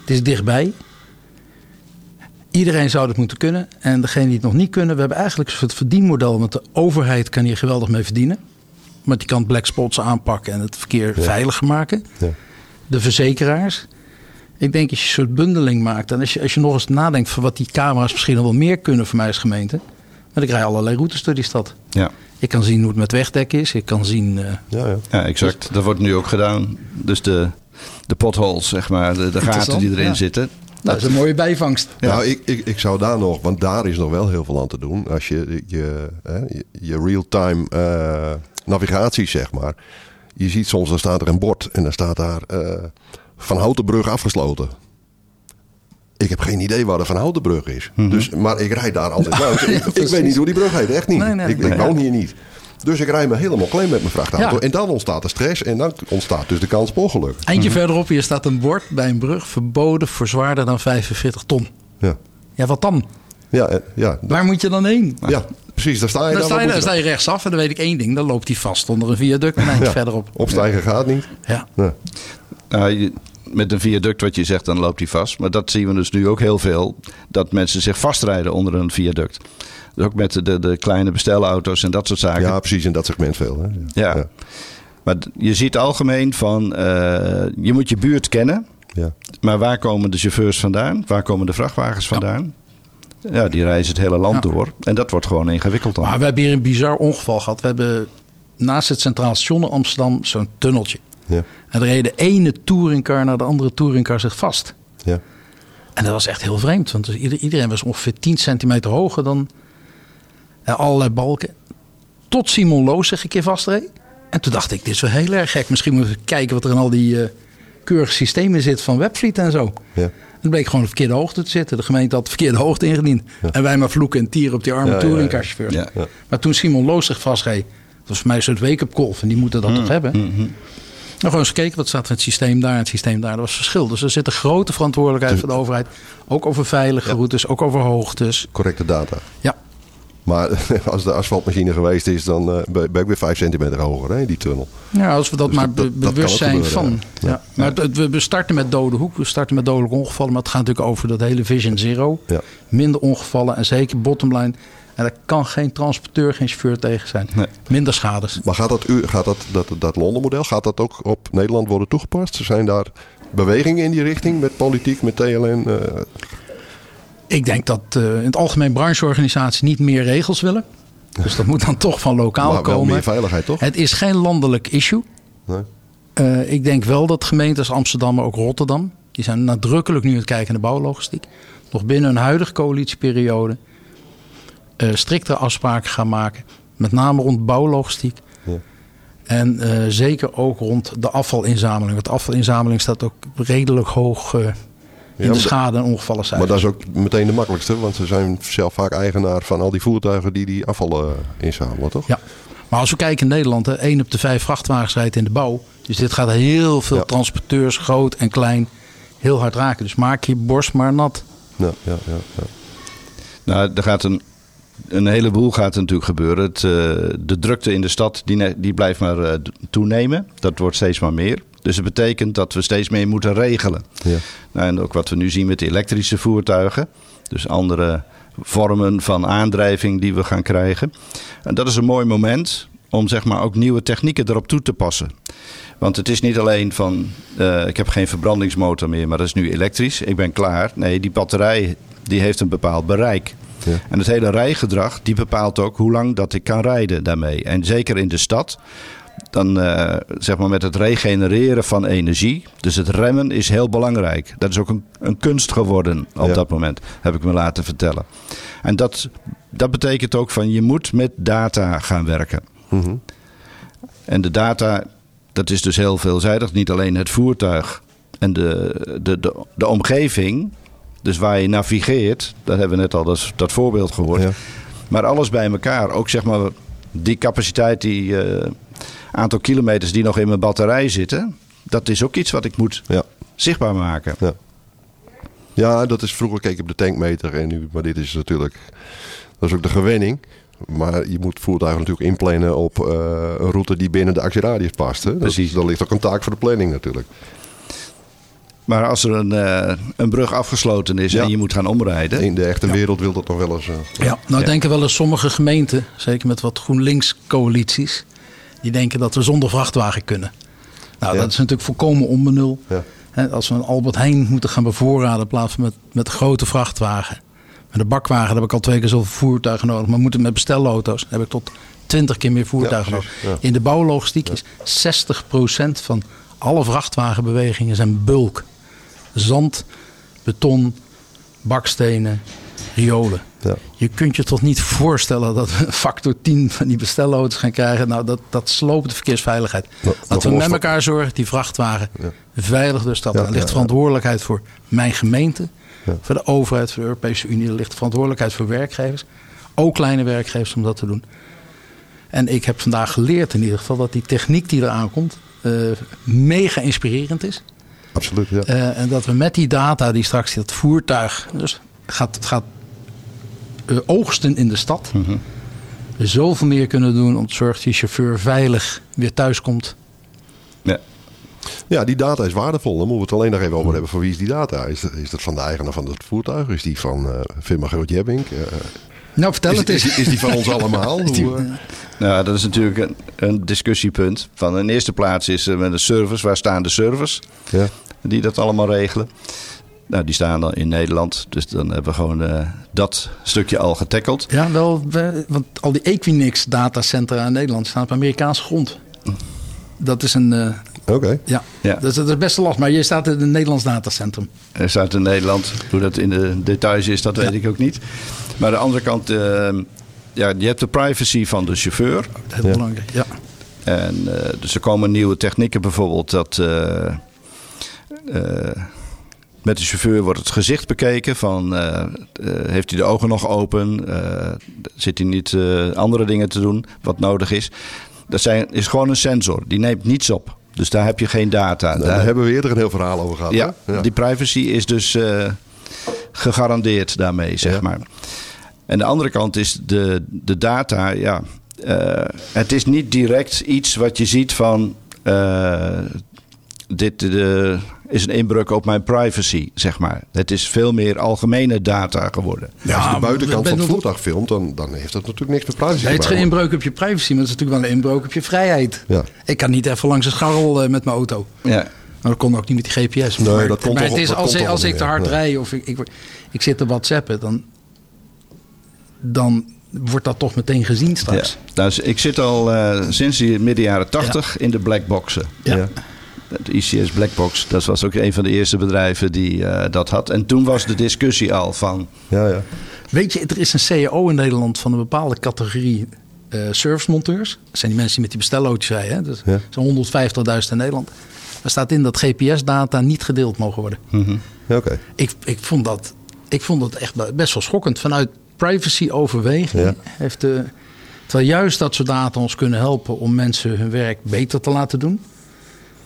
het is dichtbij. Iedereen zou het moeten kunnen. En degene die het nog niet kunnen, we hebben eigenlijk een soort verdienmodel. Want de overheid kan hier geweldig mee verdienen. Want die kan black spots aanpakken en het verkeer veiliger maken. Ja. De verzekeraars. Ik denk als je een soort bundeling maakt. En als je, als je nog eens nadenkt van wat die camera's misschien nog wel meer kunnen voor mij als gemeente. Maar ik rij allerlei routes door die stad. Ja, Ik kan zien hoe het met wegdek is. Ik kan zien. eh, Ja, ja. ja exact. Dat wordt nu ook gedaan. Dus de, de potholes, zeg maar, de, de gaten die erin ja. zitten. Nou, dat is een mooie bijvangst. Nou, ik, ik, ik zou daar nog, want daar is nog wel heel veel aan te doen. Als je je, hè, je, je real-time eh, navigatie, zeg maar. Je ziet soms, dan staat er een bord en dan staat daar eh, Van Houtenbrug afgesloten. Ik heb geen idee waar de Van Houtenbrug is. dus, maar ik rijd daar altijd langs. ik, ik weet niet hoe die brug heet, echt niet. Nee, nee, ik, nee. ik woon hier niet. Dus ik rijd me helemaal klein met mijn vrachtauto. Ja. En dan ontstaat de stress en dan ontstaat dus de kans op ongeluk. Eindje verderop hier staat een bord bij een brug verboden voor zwaarder dan 45 ton. Ja, Ja, wat dan? ja, eh, ja, Waar moet je dan heen? ja precies. Daar sta je Dan dan. sta je, dan moet sta je rechtsaf en dan weet ik één ding. Dan loopt hij vast onder een viaduct een eindje Ja, verderop. Opstijgen gaat niet. Ja. Nou, je- met een viaduct wat je zegt, dan loopt hij vast. Maar dat zien we dus nu ook heel veel. Dat mensen zich vastrijden onder een viaduct. Dus ook met de, de, de kleine bestelauto's en dat soort zaken. Ja, precies in dat segment veel. Hè? Ja. Maar d- je ziet algemeen van, eh, je moet je buurt kennen. Ja. Maar waar komen de chauffeurs vandaan? Waar komen de vrachtwagens vandaan? Ja, die reizen het hele land Ja. door. En dat wordt gewoon ingewikkeld dan. Maar we hebben hier een bizar ongeval gehad. We hebben naast het Centraal Station in Amsterdam zo'n tunneltje. Ja. En er reed de ene touringcar naar de andere touringcar zich vast. Ja. En dat was echt heel vreemd. Want ieder- iedereen was ongeveer 10 centimeter hoger dan allerlei balken. Tot Simon Loos zich een keer vastreed. En toen dacht ik, dit is wel heel erg gek. Misschien moeten we kijken wat er in al die eh, keurige systemen zit van Webfleet en zo. Ja. En het bleek gewoon op de verkeerde hoogte te zitten. De gemeente had de verkeerde hoogte ingediend. En wij maar vloeken en tieren op die arme Ja. Ja. Maar toen Simon Loos zich vastreed, dat was voor mij een soort wake-up call. Van die moeten dat Mm, toch hebben. Nou, gewoon eens gekeken wat staat er in het systeem daar en het systeem daar. Dat was verschil. Dus er zit een grote verantwoordelijkheid van de overheid. Ook over veilige routes, ook over hoogtes. Correcte data. Ja. Maar als de asfaltmachine geweest is, dan eh, ben ik weer 5 centimeter hoger, hè, die tunnel. Ja, als we dat Dus maar dat- be- dat- dat bewust zijn gebeuren, van. ja. Ja. Maar het- het- we, starten met dode hoek, we starten met dodelijke ongevallen. Maar het gaat natuurlijk over dat hele Vision Zero. Ja. Minder ongevallen en zeker bottomline. En daar kan geen transporteur, geen chauffeur tegen zijn. Nee. Minder schades. Maar gaat dat, u- gaat dat, dat, dat Londen-model, gaat dat ook op Nederland worden toegepast? Zijn daar bewegingen in die richting met politiek, met TLN? eh, Ik denk dat eh, in het algemeen brancheorganisaties niet meer regels willen. Dus dat moet dan toch van lokaal maar wel komen. meer veiligheid, toch? Het is geen landelijk issue. Nee? Eh, ik denk wel dat gemeentes Amsterdam, maar ook Rotterdam, die zijn nadrukkelijk nu aan het kijken naar de bouwlogistiek. Nog binnen hun huidige coalitieperiode eh striktere afspraken gaan maken. Met name rond bouwlogistiek. Ja. En zeker ook rond de afvalinzameling. Want de afvalinzameling staat ook redelijk hoog in Ja, de maar- schade- en ongevallen Maar dat is ook meteen de makkelijkste, want ze zijn zelf vaak eigenaar van al die voertuigen die die afvallen eh, inzamelen, toch? Ja. Maar als we kijken in Nederland, hè, 1 op de 5 vrachtwagens rijdt in de bouw. Dus dit gaat heel veel Ja. transporteurs, groot en klein, heel hard raken. Dus maak je borst maar nat. Ja, ja, ja, ja. Nou, er gaat een, een heleboel gaat er natuurlijk gebeuren. Het, eh, de drukte in de stad die, ne- die blijft maar eh, toenemen. Dat wordt steeds maar meer. Dus het betekent dat we steeds meer moeten regelen. Ja. Nou, en ook wat we nu zien met de elektrische voertuigen. Dus andere vormen van aandrijving die we gaan krijgen. En dat is een mooi moment om zeg maar ook nieuwe technieken erop toe te passen. Want het is niet alleen van eh, ik heb geen verbrandingsmotor meer, maar dat is nu elektrisch. Ik ben klaar. Nee, die batterij die heeft een bepaald bereik. Ja. En het hele rijgedrag die bepaalt ook hoe lang dat ik kan rijden daarmee. En zeker in de stad, dan eh, zeg maar met het regenereren van energie. Dus het remmen is heel belangrijk. Dat is ook een, een kunst geworden op Ja. dat moment, heb ik me laten vertellen. En dat, dat betekent ook van je moet met data gaan werken. Mhm. En de data, dat is dus heel veelzijdig. Niet alleen het voertuig en de, de, de, de omgeving. Dus waar je navigeert, dat hebben we net al dat, dat voorbeeld gehoord. Ja. Maar alles bij elkaar. Ook zeg maar die capaciteit, die eh, aantal kilometers die nog in mijn batterij zitten. Dat is ook iets wat ik moet Ja. zichtbaar maken. ja, dat is vroeger keek je op de tankmeter en nu, maar dit is natuurlijk, dat is ook de gewenning. Maar je moet voertuigen natuurlijk inplannen op eh, een route die binnen de actieradius past. Hè? Dat- Precies. Dat, ligt ook een taak voor de planning natuurlijk. Maar als er een, eh, een brug afgesloten is Ja. en je moet gaan omrijden. In de echte wereld wil dat nog wel eens. eh, Ja, nou Ja. denken wel eens sommige gemeenten, zeker met wat GroenLinks-coalities, die denken dat we zonder vrachtwagen kunnen. Nou, Ja. dat is natuurlijk volkomen onbenul. Ja. Als we een Albert Heijn moeten gaan bevoorraden in plaats van met, met grote vrachtwagen. Met een bakwagen heb ik al twee keer zoveel voertuigen nodig. Maar moeten met bestelauto's heb ik tot twintig keer meer voertuigen Ja, nodig. In de bouwlogistiek is 60% van alle vrachtwagenbewegingen zijn bulk. Zand, beton, bakstenen, riolen. Ja. Je kunt je toch niet voorstellen dat we een factor 10 van die bestelauto's gaan krijgen. Nou, dat, dat sloopt de verkeersveiligheid. Laten we met elkaar zorgen, die vrachtwagen Ja. veilig door de stad. Ja, Er ligt verantwoordelijkheid voor mijn gemeente, Ja. voor de overheid, voor de Europese Unie. Er ligt verantwoordelijkheid voor werkgevers. Ook kleine werkgevers om dat te doen. En ik heb vandaag geleerd in ieder geval dat die techniek die eraan komt eh, mega inspirerend is. Absoluut, ja. Eh, en dat we met die data die straks dat voertuig dus gaat, gaat oogsten in de stad. Zoveel meer kunnen doen om te zorgen dat die chauffeur veilig weer thuis komt. Ja. Ja, die data is waardevol. Dan moeten we het alleen nog even over hebben. Van wie is die data? Is dat, is dat van de eigenaar van het voertuig? Is die van eh firma Groot Jebbink? Eh, Nou, vertel is, het is, eens. die- is die van ons allemaal? Is die- Hoe, eh, Nou, dat is natuurlijk een, een discussiepunt. Van in eerste plaats is er met een service. Waar staan de servers ja. die dat allemaal regelen? Nou, die staan dan in Nederland. Dus dan hebben we gewoon eh, dat stukje al getackeld. Ja, wel, we- want al die Equinix datacentra in Nederland staan op Amerikaanse grond. Dat is een, eh, Oké. ja, Ja. Dat, is, dat is best last. Maar je staat in een Nederlands datacentrum. Er staat in Nederland. Hoe dat in de details is, dat weet ik ook niet. Maar aan de andere kant, eh, ja, je hebt de privacy van de chauffeur. Heel belangrijk. Ja. En eh, dus er komen nieuwe technieken bijvoorbeeld dat eh, eh, met de chauffeur wordt het gezicht bekeken van eh, eh, heeft hij de ogen nog open, Eh, zit hij niet andere dingen te doen wat nodig is. Dat zijn, is gewoon een sensor, die neemt niets op. Dus daar heb je geen data. Nou, Daar- daar hebben we eerder een heel verhaal over gehad. ja, die privacy is dus gegarandeerd daarmee, zeg Ja. maar. En de andere kant is de, de data, ja. het is niet direct iets wat je ziet van. Dit eh, is een inbreuk op mijn privacy, zeg maar. Het is veel meer algemene data geworden. Ja, als je de buitenkant van het voertuig filmt, dan, dan heeft dat natuurlijk niks met privacy Nee, het is geen inbreuk op je privacy, maar het is natuurlijk wel een inbreuk op je vrijheid. Ja. Ik kan niet even langs een scharrel eh, met mijn auto. Ja. Maar dat kon ook niet met die GPS. Nee, maar dat komt maar toch- het is dat als, komt ik, als ik te hard ja. rij of ik, ik, ik zit te whatsappen, dan, dan wordt dat toch meteen gezien Ja. straks. Dus ik zit al eh, sinds die midden jaren tachtig in de blackboxen. Ja. Ja. De ICS Blackbox, dat was ook een van de eerste bedrijven die eh, dat had. En toen was de discussie al van... Ja, ja. Weet je, er is een CAO in Nederland van een bepaalde categorie eh servicemonteurs. Dat zijn die mensen die met die bestellootjes rijden. Hè? Dat Ja. zijn 150.000 in Nederland. Daar staat in dat GPS-data niet gedeeld mogen worden. Ja, Oké. Ik, ik, vond dat, ik vond dat echt best wel schokkend. Vanuit privacy-overweging Ja. heeft de. Terwijl juist dat soort data ons kunnen helpen om mensen hun werk beter te laten doen,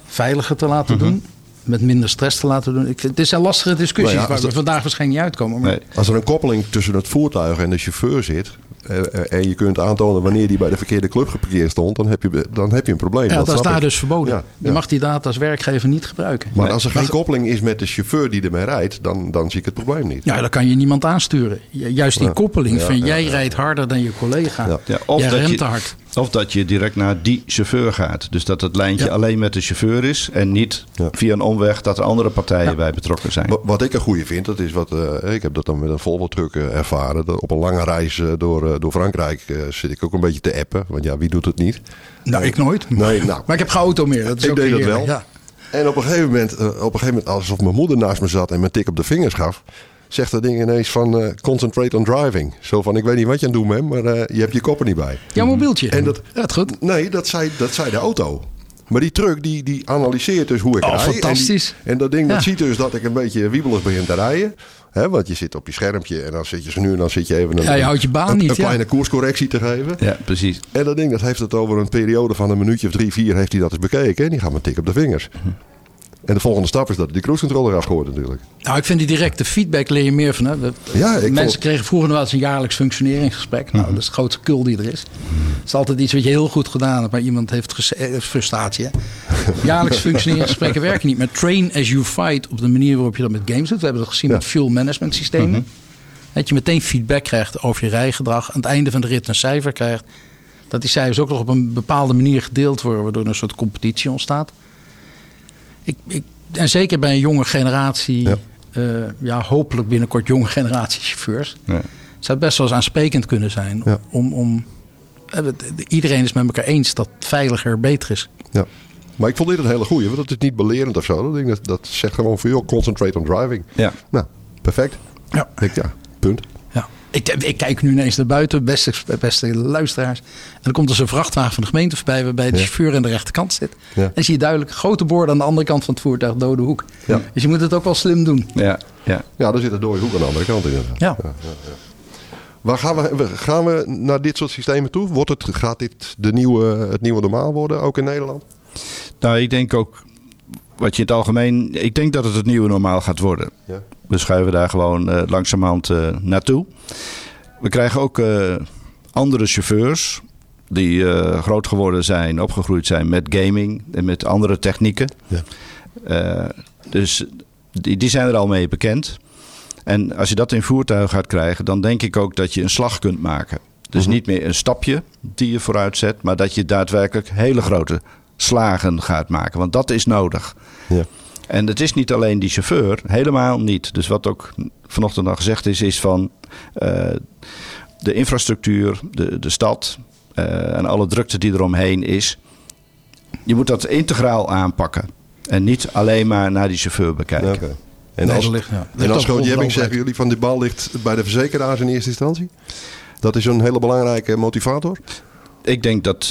veiliger te laten Mhm. doen, met minder stress te laten doen. Ik, vind- het zijn lastige discussies Nou ja, waar we dat- vandaag waarschijnlijk niet uitkomen. Maar Nee. Als er een koppeling tussen het voertuig en de chauffeur zit. eh, eh, en je kunt aantonen wanneer die bij de verkeerde club geparkeerd stond. dan heb je, dan heb je een probleem. ja, dat, is daar ik. dus verboden. Ja, Je mag die data als werkgever niet gebruiken. Maar Nee. als er geen koppeling is met de chauffeur die ermee rijdt. dan, dan zie ik het probleem niet. Ja, dan kan je niemand aansturen. Ju- Juist die Ja. koppeling Ja, van ja, jij ja. rijdt harder dan je collega. Ja. Ja, of, jij dat remt je, te hard. Of dat je direct naar die chauffeur gaat. Dus dat het lijntje Ja. alleen met de chauffeur is. En niet Ja. via een omweg dat er andere partijen bij betrokken zijn. Wa- Wat ik een goede vind, dat is wat. eh, ik heb dat dan met een Volvo-truck eh, ervaren. Dat op een lange reis eh, door, door Frankrijk eh, zit ik ook een beetje te appen. Want ja, wie doet het niet? Nou, ik nooit. Nee, nou. Maar ik heb geen auto meer. Dat is Ik ook deed dat wel. Ja. En op een gegeven moment, op een gegeven moment, alsof mijn moeder naast me zat en me een tik op de vingers gaf, zegt dat ding ineens van eh, concentrate on driving. Zo van, ik weet niet wat je aan het doen bent, maar eh, je hebt je kop er niet bij. Jouw mobieltje. En dat- ja, het goed. Nee, dat zei, dat zei de auto. Maar die truck die, die analyseert dus hoe ik Oh, rij. En die- fantastisch. En, dat ding Ja. dat ziet dus dat ik een beetje wiebelig begin te rijden. Hè, want je zit op je schermpje en dan zit je zo nu en dan zit je even een, Ja, je houdt je baan een, niet, een ja. kleine koerscorrectie te geven. Ja, precies. En dat ding dat heeft het over een periode van een minuutje of drie, vier heeft hij dat eens bekeken. En die gaat me tik op de vingers. En de volgende stap is dat die cruise control eraf gooit natuurlijk. Nou, ik vind die directe feedback leer je meer van. Hè. Ja, ik Mensen vond- kregen vroeger nog wel eens een jaarlijks functioneringsgesprek. Nou, dat is de grootste kul die er is. Het is altijd iets wat je heel goed gedaan hebt, maar iemand heeft eh, frustratie. Hè. Jaarlijks functioneringsgesprekken werken niet. Maar train as you fight op de manier waarop je dat met games doet. We hebben dat gezien Ja. met fuel management systemen. Dat je meteen feedback krijgt over je rijgedrag. Aan het einde van de rit een cijfer krijgt. Dat die cijfers ook nog op een bepaalde manier gedeeld worden, waardoor er een soort competitie ontstaat. Ik, ik, en zeker bij een jonge generatie, Ja. ja. ja, hopelijk binnenkort jonge generatie chauffeurs, Ja. zou het best wel eens aansprekend kunnen zijn. Ja. Om, om, eh, iedereen is met elkaar eens dat veiliger beter is. Ja. Maar ik vond dit een hele goeie, want dat is niet belerend of zo. Dat, ding, dat, dat zegt gewoon voor joh, concentrate on driving. Ja. Nou, perfect. Ja. Ik, ja, punt. Ik, ik kijk nu ineens naar buiten, beste, beste luisteraars. En dan komt er zo'n vrachtwagen van de gemeente voorbij... waarbij de Ja. chauffeur aan de rechterkant zit. Ja. En dan zie je duidelijk grote borden aan de andere kant van het voertuig, dode hoek. Ja. Dus je moet het ook wel slim doen. Ja, ja. Ja, daar zit een dode hoek aan de andere kant in. Ja. Waar gaan we, we- gaan we naar dit soort systemen toe? Wordt het, gaat dit de nieuwe, het nieuwe normaal worden, ook in Nederland? Nou, ik denk ook, wat je in het algemeen, ik denk dat het het nieuwe normaal gaat worden. Ja. We schuiven daar gewoon eh, langzamerhand eh, naartoe. We krijgen ook eh, andere chauffeurs die groot geworden zijn, opgegroeid zijn met gaming en met andere technieken. Ja. Dus die, die zijn er al mee bekend. En als je dat in voertuig gaat krijgen, dan denk ik ook dat je een slag kunt maken. Dus Mhm. niet meer een stapje die je vooruit zet, maar dat je daadwerkelijk hele grote slagen gaat maken. Want dat is nodig. Ja. En het is niet alleen die chauffeur, helemaal niet. Dus wat ook vanochtend al gezegd is, is van eh, de infrastructuur, de, de stad eh, en alle drukte die eromheen is. Je moet dat integraal aanpakken. En niet alleen maar naar die chauffeur bekijken. Oké. En Nee, als, ligt- ja. en als Jebbing zeggen jullie van de bal ligt bij de verzekeraars in eerste instantie? Dat is een hele belangrijke motivator. Ik denk dat eh,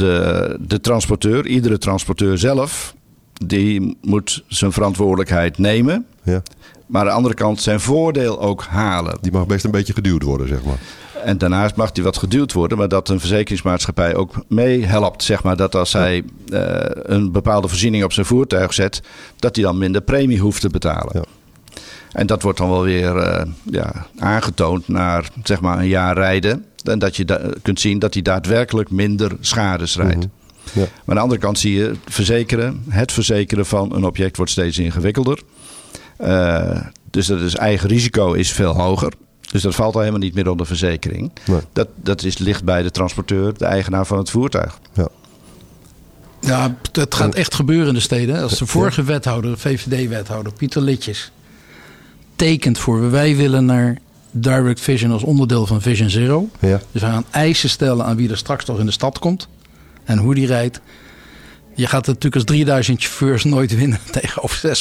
de transporteur, iedere transporteur zelf, die moet zijn verantwoordelijkheid nemen. Ja. Maar aan de andere kant zijn voordeel ook halen. Die mag best een beetje geduwd worden, zeg maar. En daarnaast mag die wat geduwd worden, maar dat een verzekeringsmaatschappij ook meehelpt. Zeg maar dat als hij eh, een bepaalde voorziening op zijn voertuig zet, dat hij dan minder premie hoeft te betalen. Ja. En dat wordt dan wel weer eh, ja, aangetoond naar zeg maar een jaar rijden. En dat je da- kunt zien dat hij daadwerkelijk minder schades rijdt. Mhm. Ja. Maar aan de andere kant zie je verzekeren, het verzekeren van een object wordt steeds ingewikkelder. Eh, dus dat is eigen risico is veel hoger. Dus dat valt al helemaal niet meer onder verzekering. Nee. Dat, dat is, ligt bij de transporteur, de eigenaar van het voertuig. Ja. Ja, het gaat echt gebeuren in de steden. Als de vorige wethouder, VVD-wethouder, Pieter Litjes, tekent voor wij willen naar Direct Vision als onderdeel van Vision Zero. Ja. Dus we gaan eisen stellen aan wie er straks nog in de stad komt en hoe die rijdt. Je gaat natuurlijk als 3000 chauffeurs nooit winnen tegenover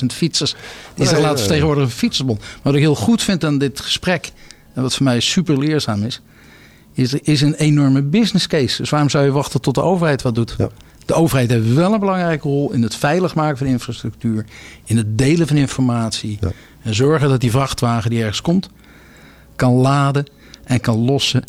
600.000 fietsers. Die zich Nee, laten nee. vertegenwoordigen door een fietsersbond. Maar wat ik heel goed vind aan dit gesprek, en wat voor mij super leerzaam is, is er is een enorme business case. Dus waarom zou je wachten tot de overheid wat doet? Ja. De overheid heeft wel een belangrijke rol in het veilig maken van infrastructuur, in het delen van informatie Ja. en zorgen dat die vrachtwagen die ergens komt, kan laden en kan lossen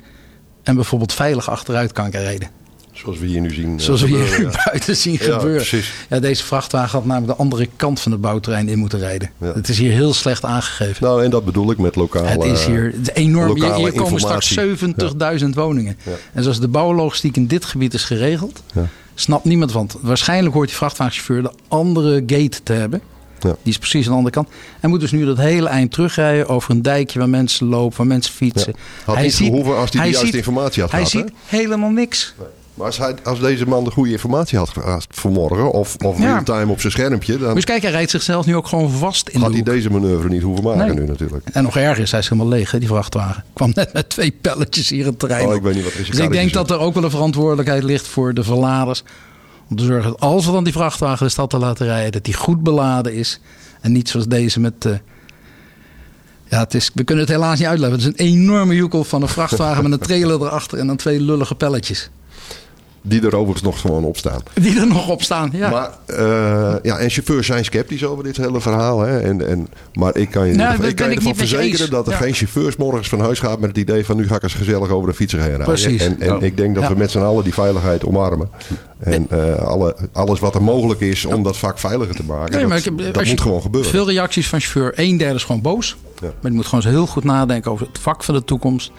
en bijvoorbeeld veilig achteruit kan rijden. Zoals we hier nu zien. eh, Zoals we hier ja. buiten zien Ja, gebeuren. precies. Ja, deze vrachtwagen had namelijk de andere kant van het bouwterrein in moeten rijden. Ja. Het is hier heel slecht aangegeven. Nou, en dat bedoel ik met lokale... het is hier enorm. Hier, komen straks informatie. 70.000 woningen. En zoals de bouwlogistiek in dit gebied is geregeld, Ja. snapt niemand van. Waarschijnlijk hoort die vrachtwagenchauffeur de andere gate te hebben. Ja. Die is precies aan de andere kant. Hij moet dus nu dat hele eind terugrijden over een dijkje waar mensen lopen, waar mensen fietsen. Had niet gehoeven als hij de juiste informatie had Hij ziet helemaal niks. Maar als, hij, als deze man de goede informatie had gehad vanmorgen... of, of Ja. real-time op zijn schermpje... dan Dus kijk, hij rijdt zichzelf nu ook gewoon vast in had de hij hoek. deze manoeuvre niet hoeven maken Nee. nu natuurlijk. En nog erger is, hij is helemaal leeg, hè, die vrachtwagen. Kwam net met twee pelletjes hier het terrein Oh, ik weet niet wat zijn Dus ik denk dat er ook wel een verantwoordelijkheid ligt voor de verladers. Om te zorgen dat als we dan die vrachtwagen de stad te laten rijden, dat die goed beladen is. En niet zoals deze met. eh, ja, het is, we kunnen het helaas niet uitleggen. Het is een enorme joekel van een vrachtwagen met een trailer erachter en dan twee lullige pelletjes. Die er overigens nog gewoon op staan. Die er nog op staan. Ja. Maar, eh, ja, en chauffeurs zijn sceptisch over dit hele verhaal. Hè? En, en, maar ik kan je, Nou, ik kan je ervan je verzekeren dat er Ja. geen chauffeurs morgens van huis gaat met het idee van nu ga ik eens gezellig over de fietser heen rijden. Precies. En, en Ja. ik denk dat Ja. we met z'n allen die veiligheid omarmen. En eh, alle, alles wat er mogelijk is om dat vak veiliger te maken, Nee, maar dat, ik je- moet gewoon gebeuren. Veel reacties van chauffeur. Een derde is gewoon boos. Ja. Maar die moet gewoon heel goed nadenken over het vak van de toekomst.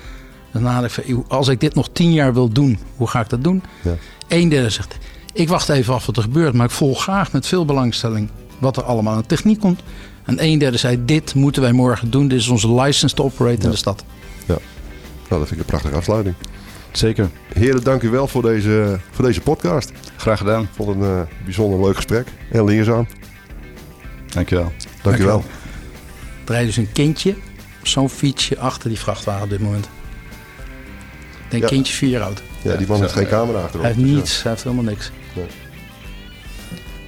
Dan nadenken van, als ik dit nog tien jaar wil doen, hoe ga ik dat doen? Ja. Een derde zegt, ik wacht even af wat er gebeurt. Maar ik volg graag met veel belangstelling wat er allemaal aan techniek komt. En een derde zei, dit moeten wij morgen doen. Dit is onze license to operate in de stad. Ja. Nou, dat vind ik een prachtige afsluiting. Zeker. Heren, dank u wel voor deze, voor deze podcast. Graag gedaan. Ik vond het een eh, bijzonder leuk gesprek. En leerzaam. Dankjewel. Dank u wel. Dankjewel. Er rijdt dus een kindje op zo'n fietsje achter die vrachtwagen op dit moment. Denk Ja. kindje vier jaar oud. Ja, die man heeft geen camera achterop. Hij heeft dus ja. niets, hij heeft helemaal niks.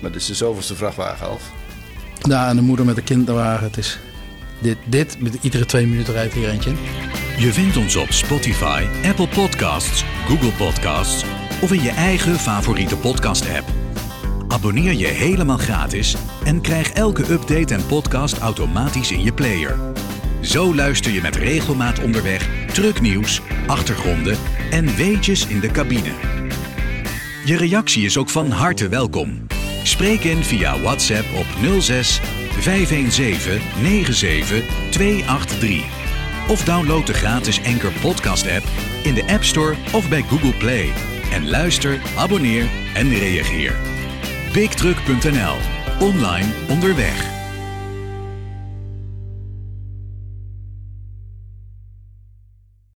Maar dit is de zoveelste vrachtwagen, Alf. Ja, en de moeder met de kinderwagen. Het is dit, dit, met iedere twee minuten rijdt hier eentje in. Je vindt ons op Spotify, Apple Podcasts, Google Podcasts of in je eigen favoriete podcast-app. Abonneer je helemaal gratis en krijg elke update en podcast automatisch in je player. Zo luister je met regelmaat onderweg trucknieuws, achtergronden en weetjes in de cabine. Je reactie is ook van harte welkom. Spreek in via WhatsApp op 06 517 97 283. Of download de gratis Anchor Podcast app in de App Store of bij Google Play. En luister, abonneer en reageer. BigTruck.nl. Online onderweg.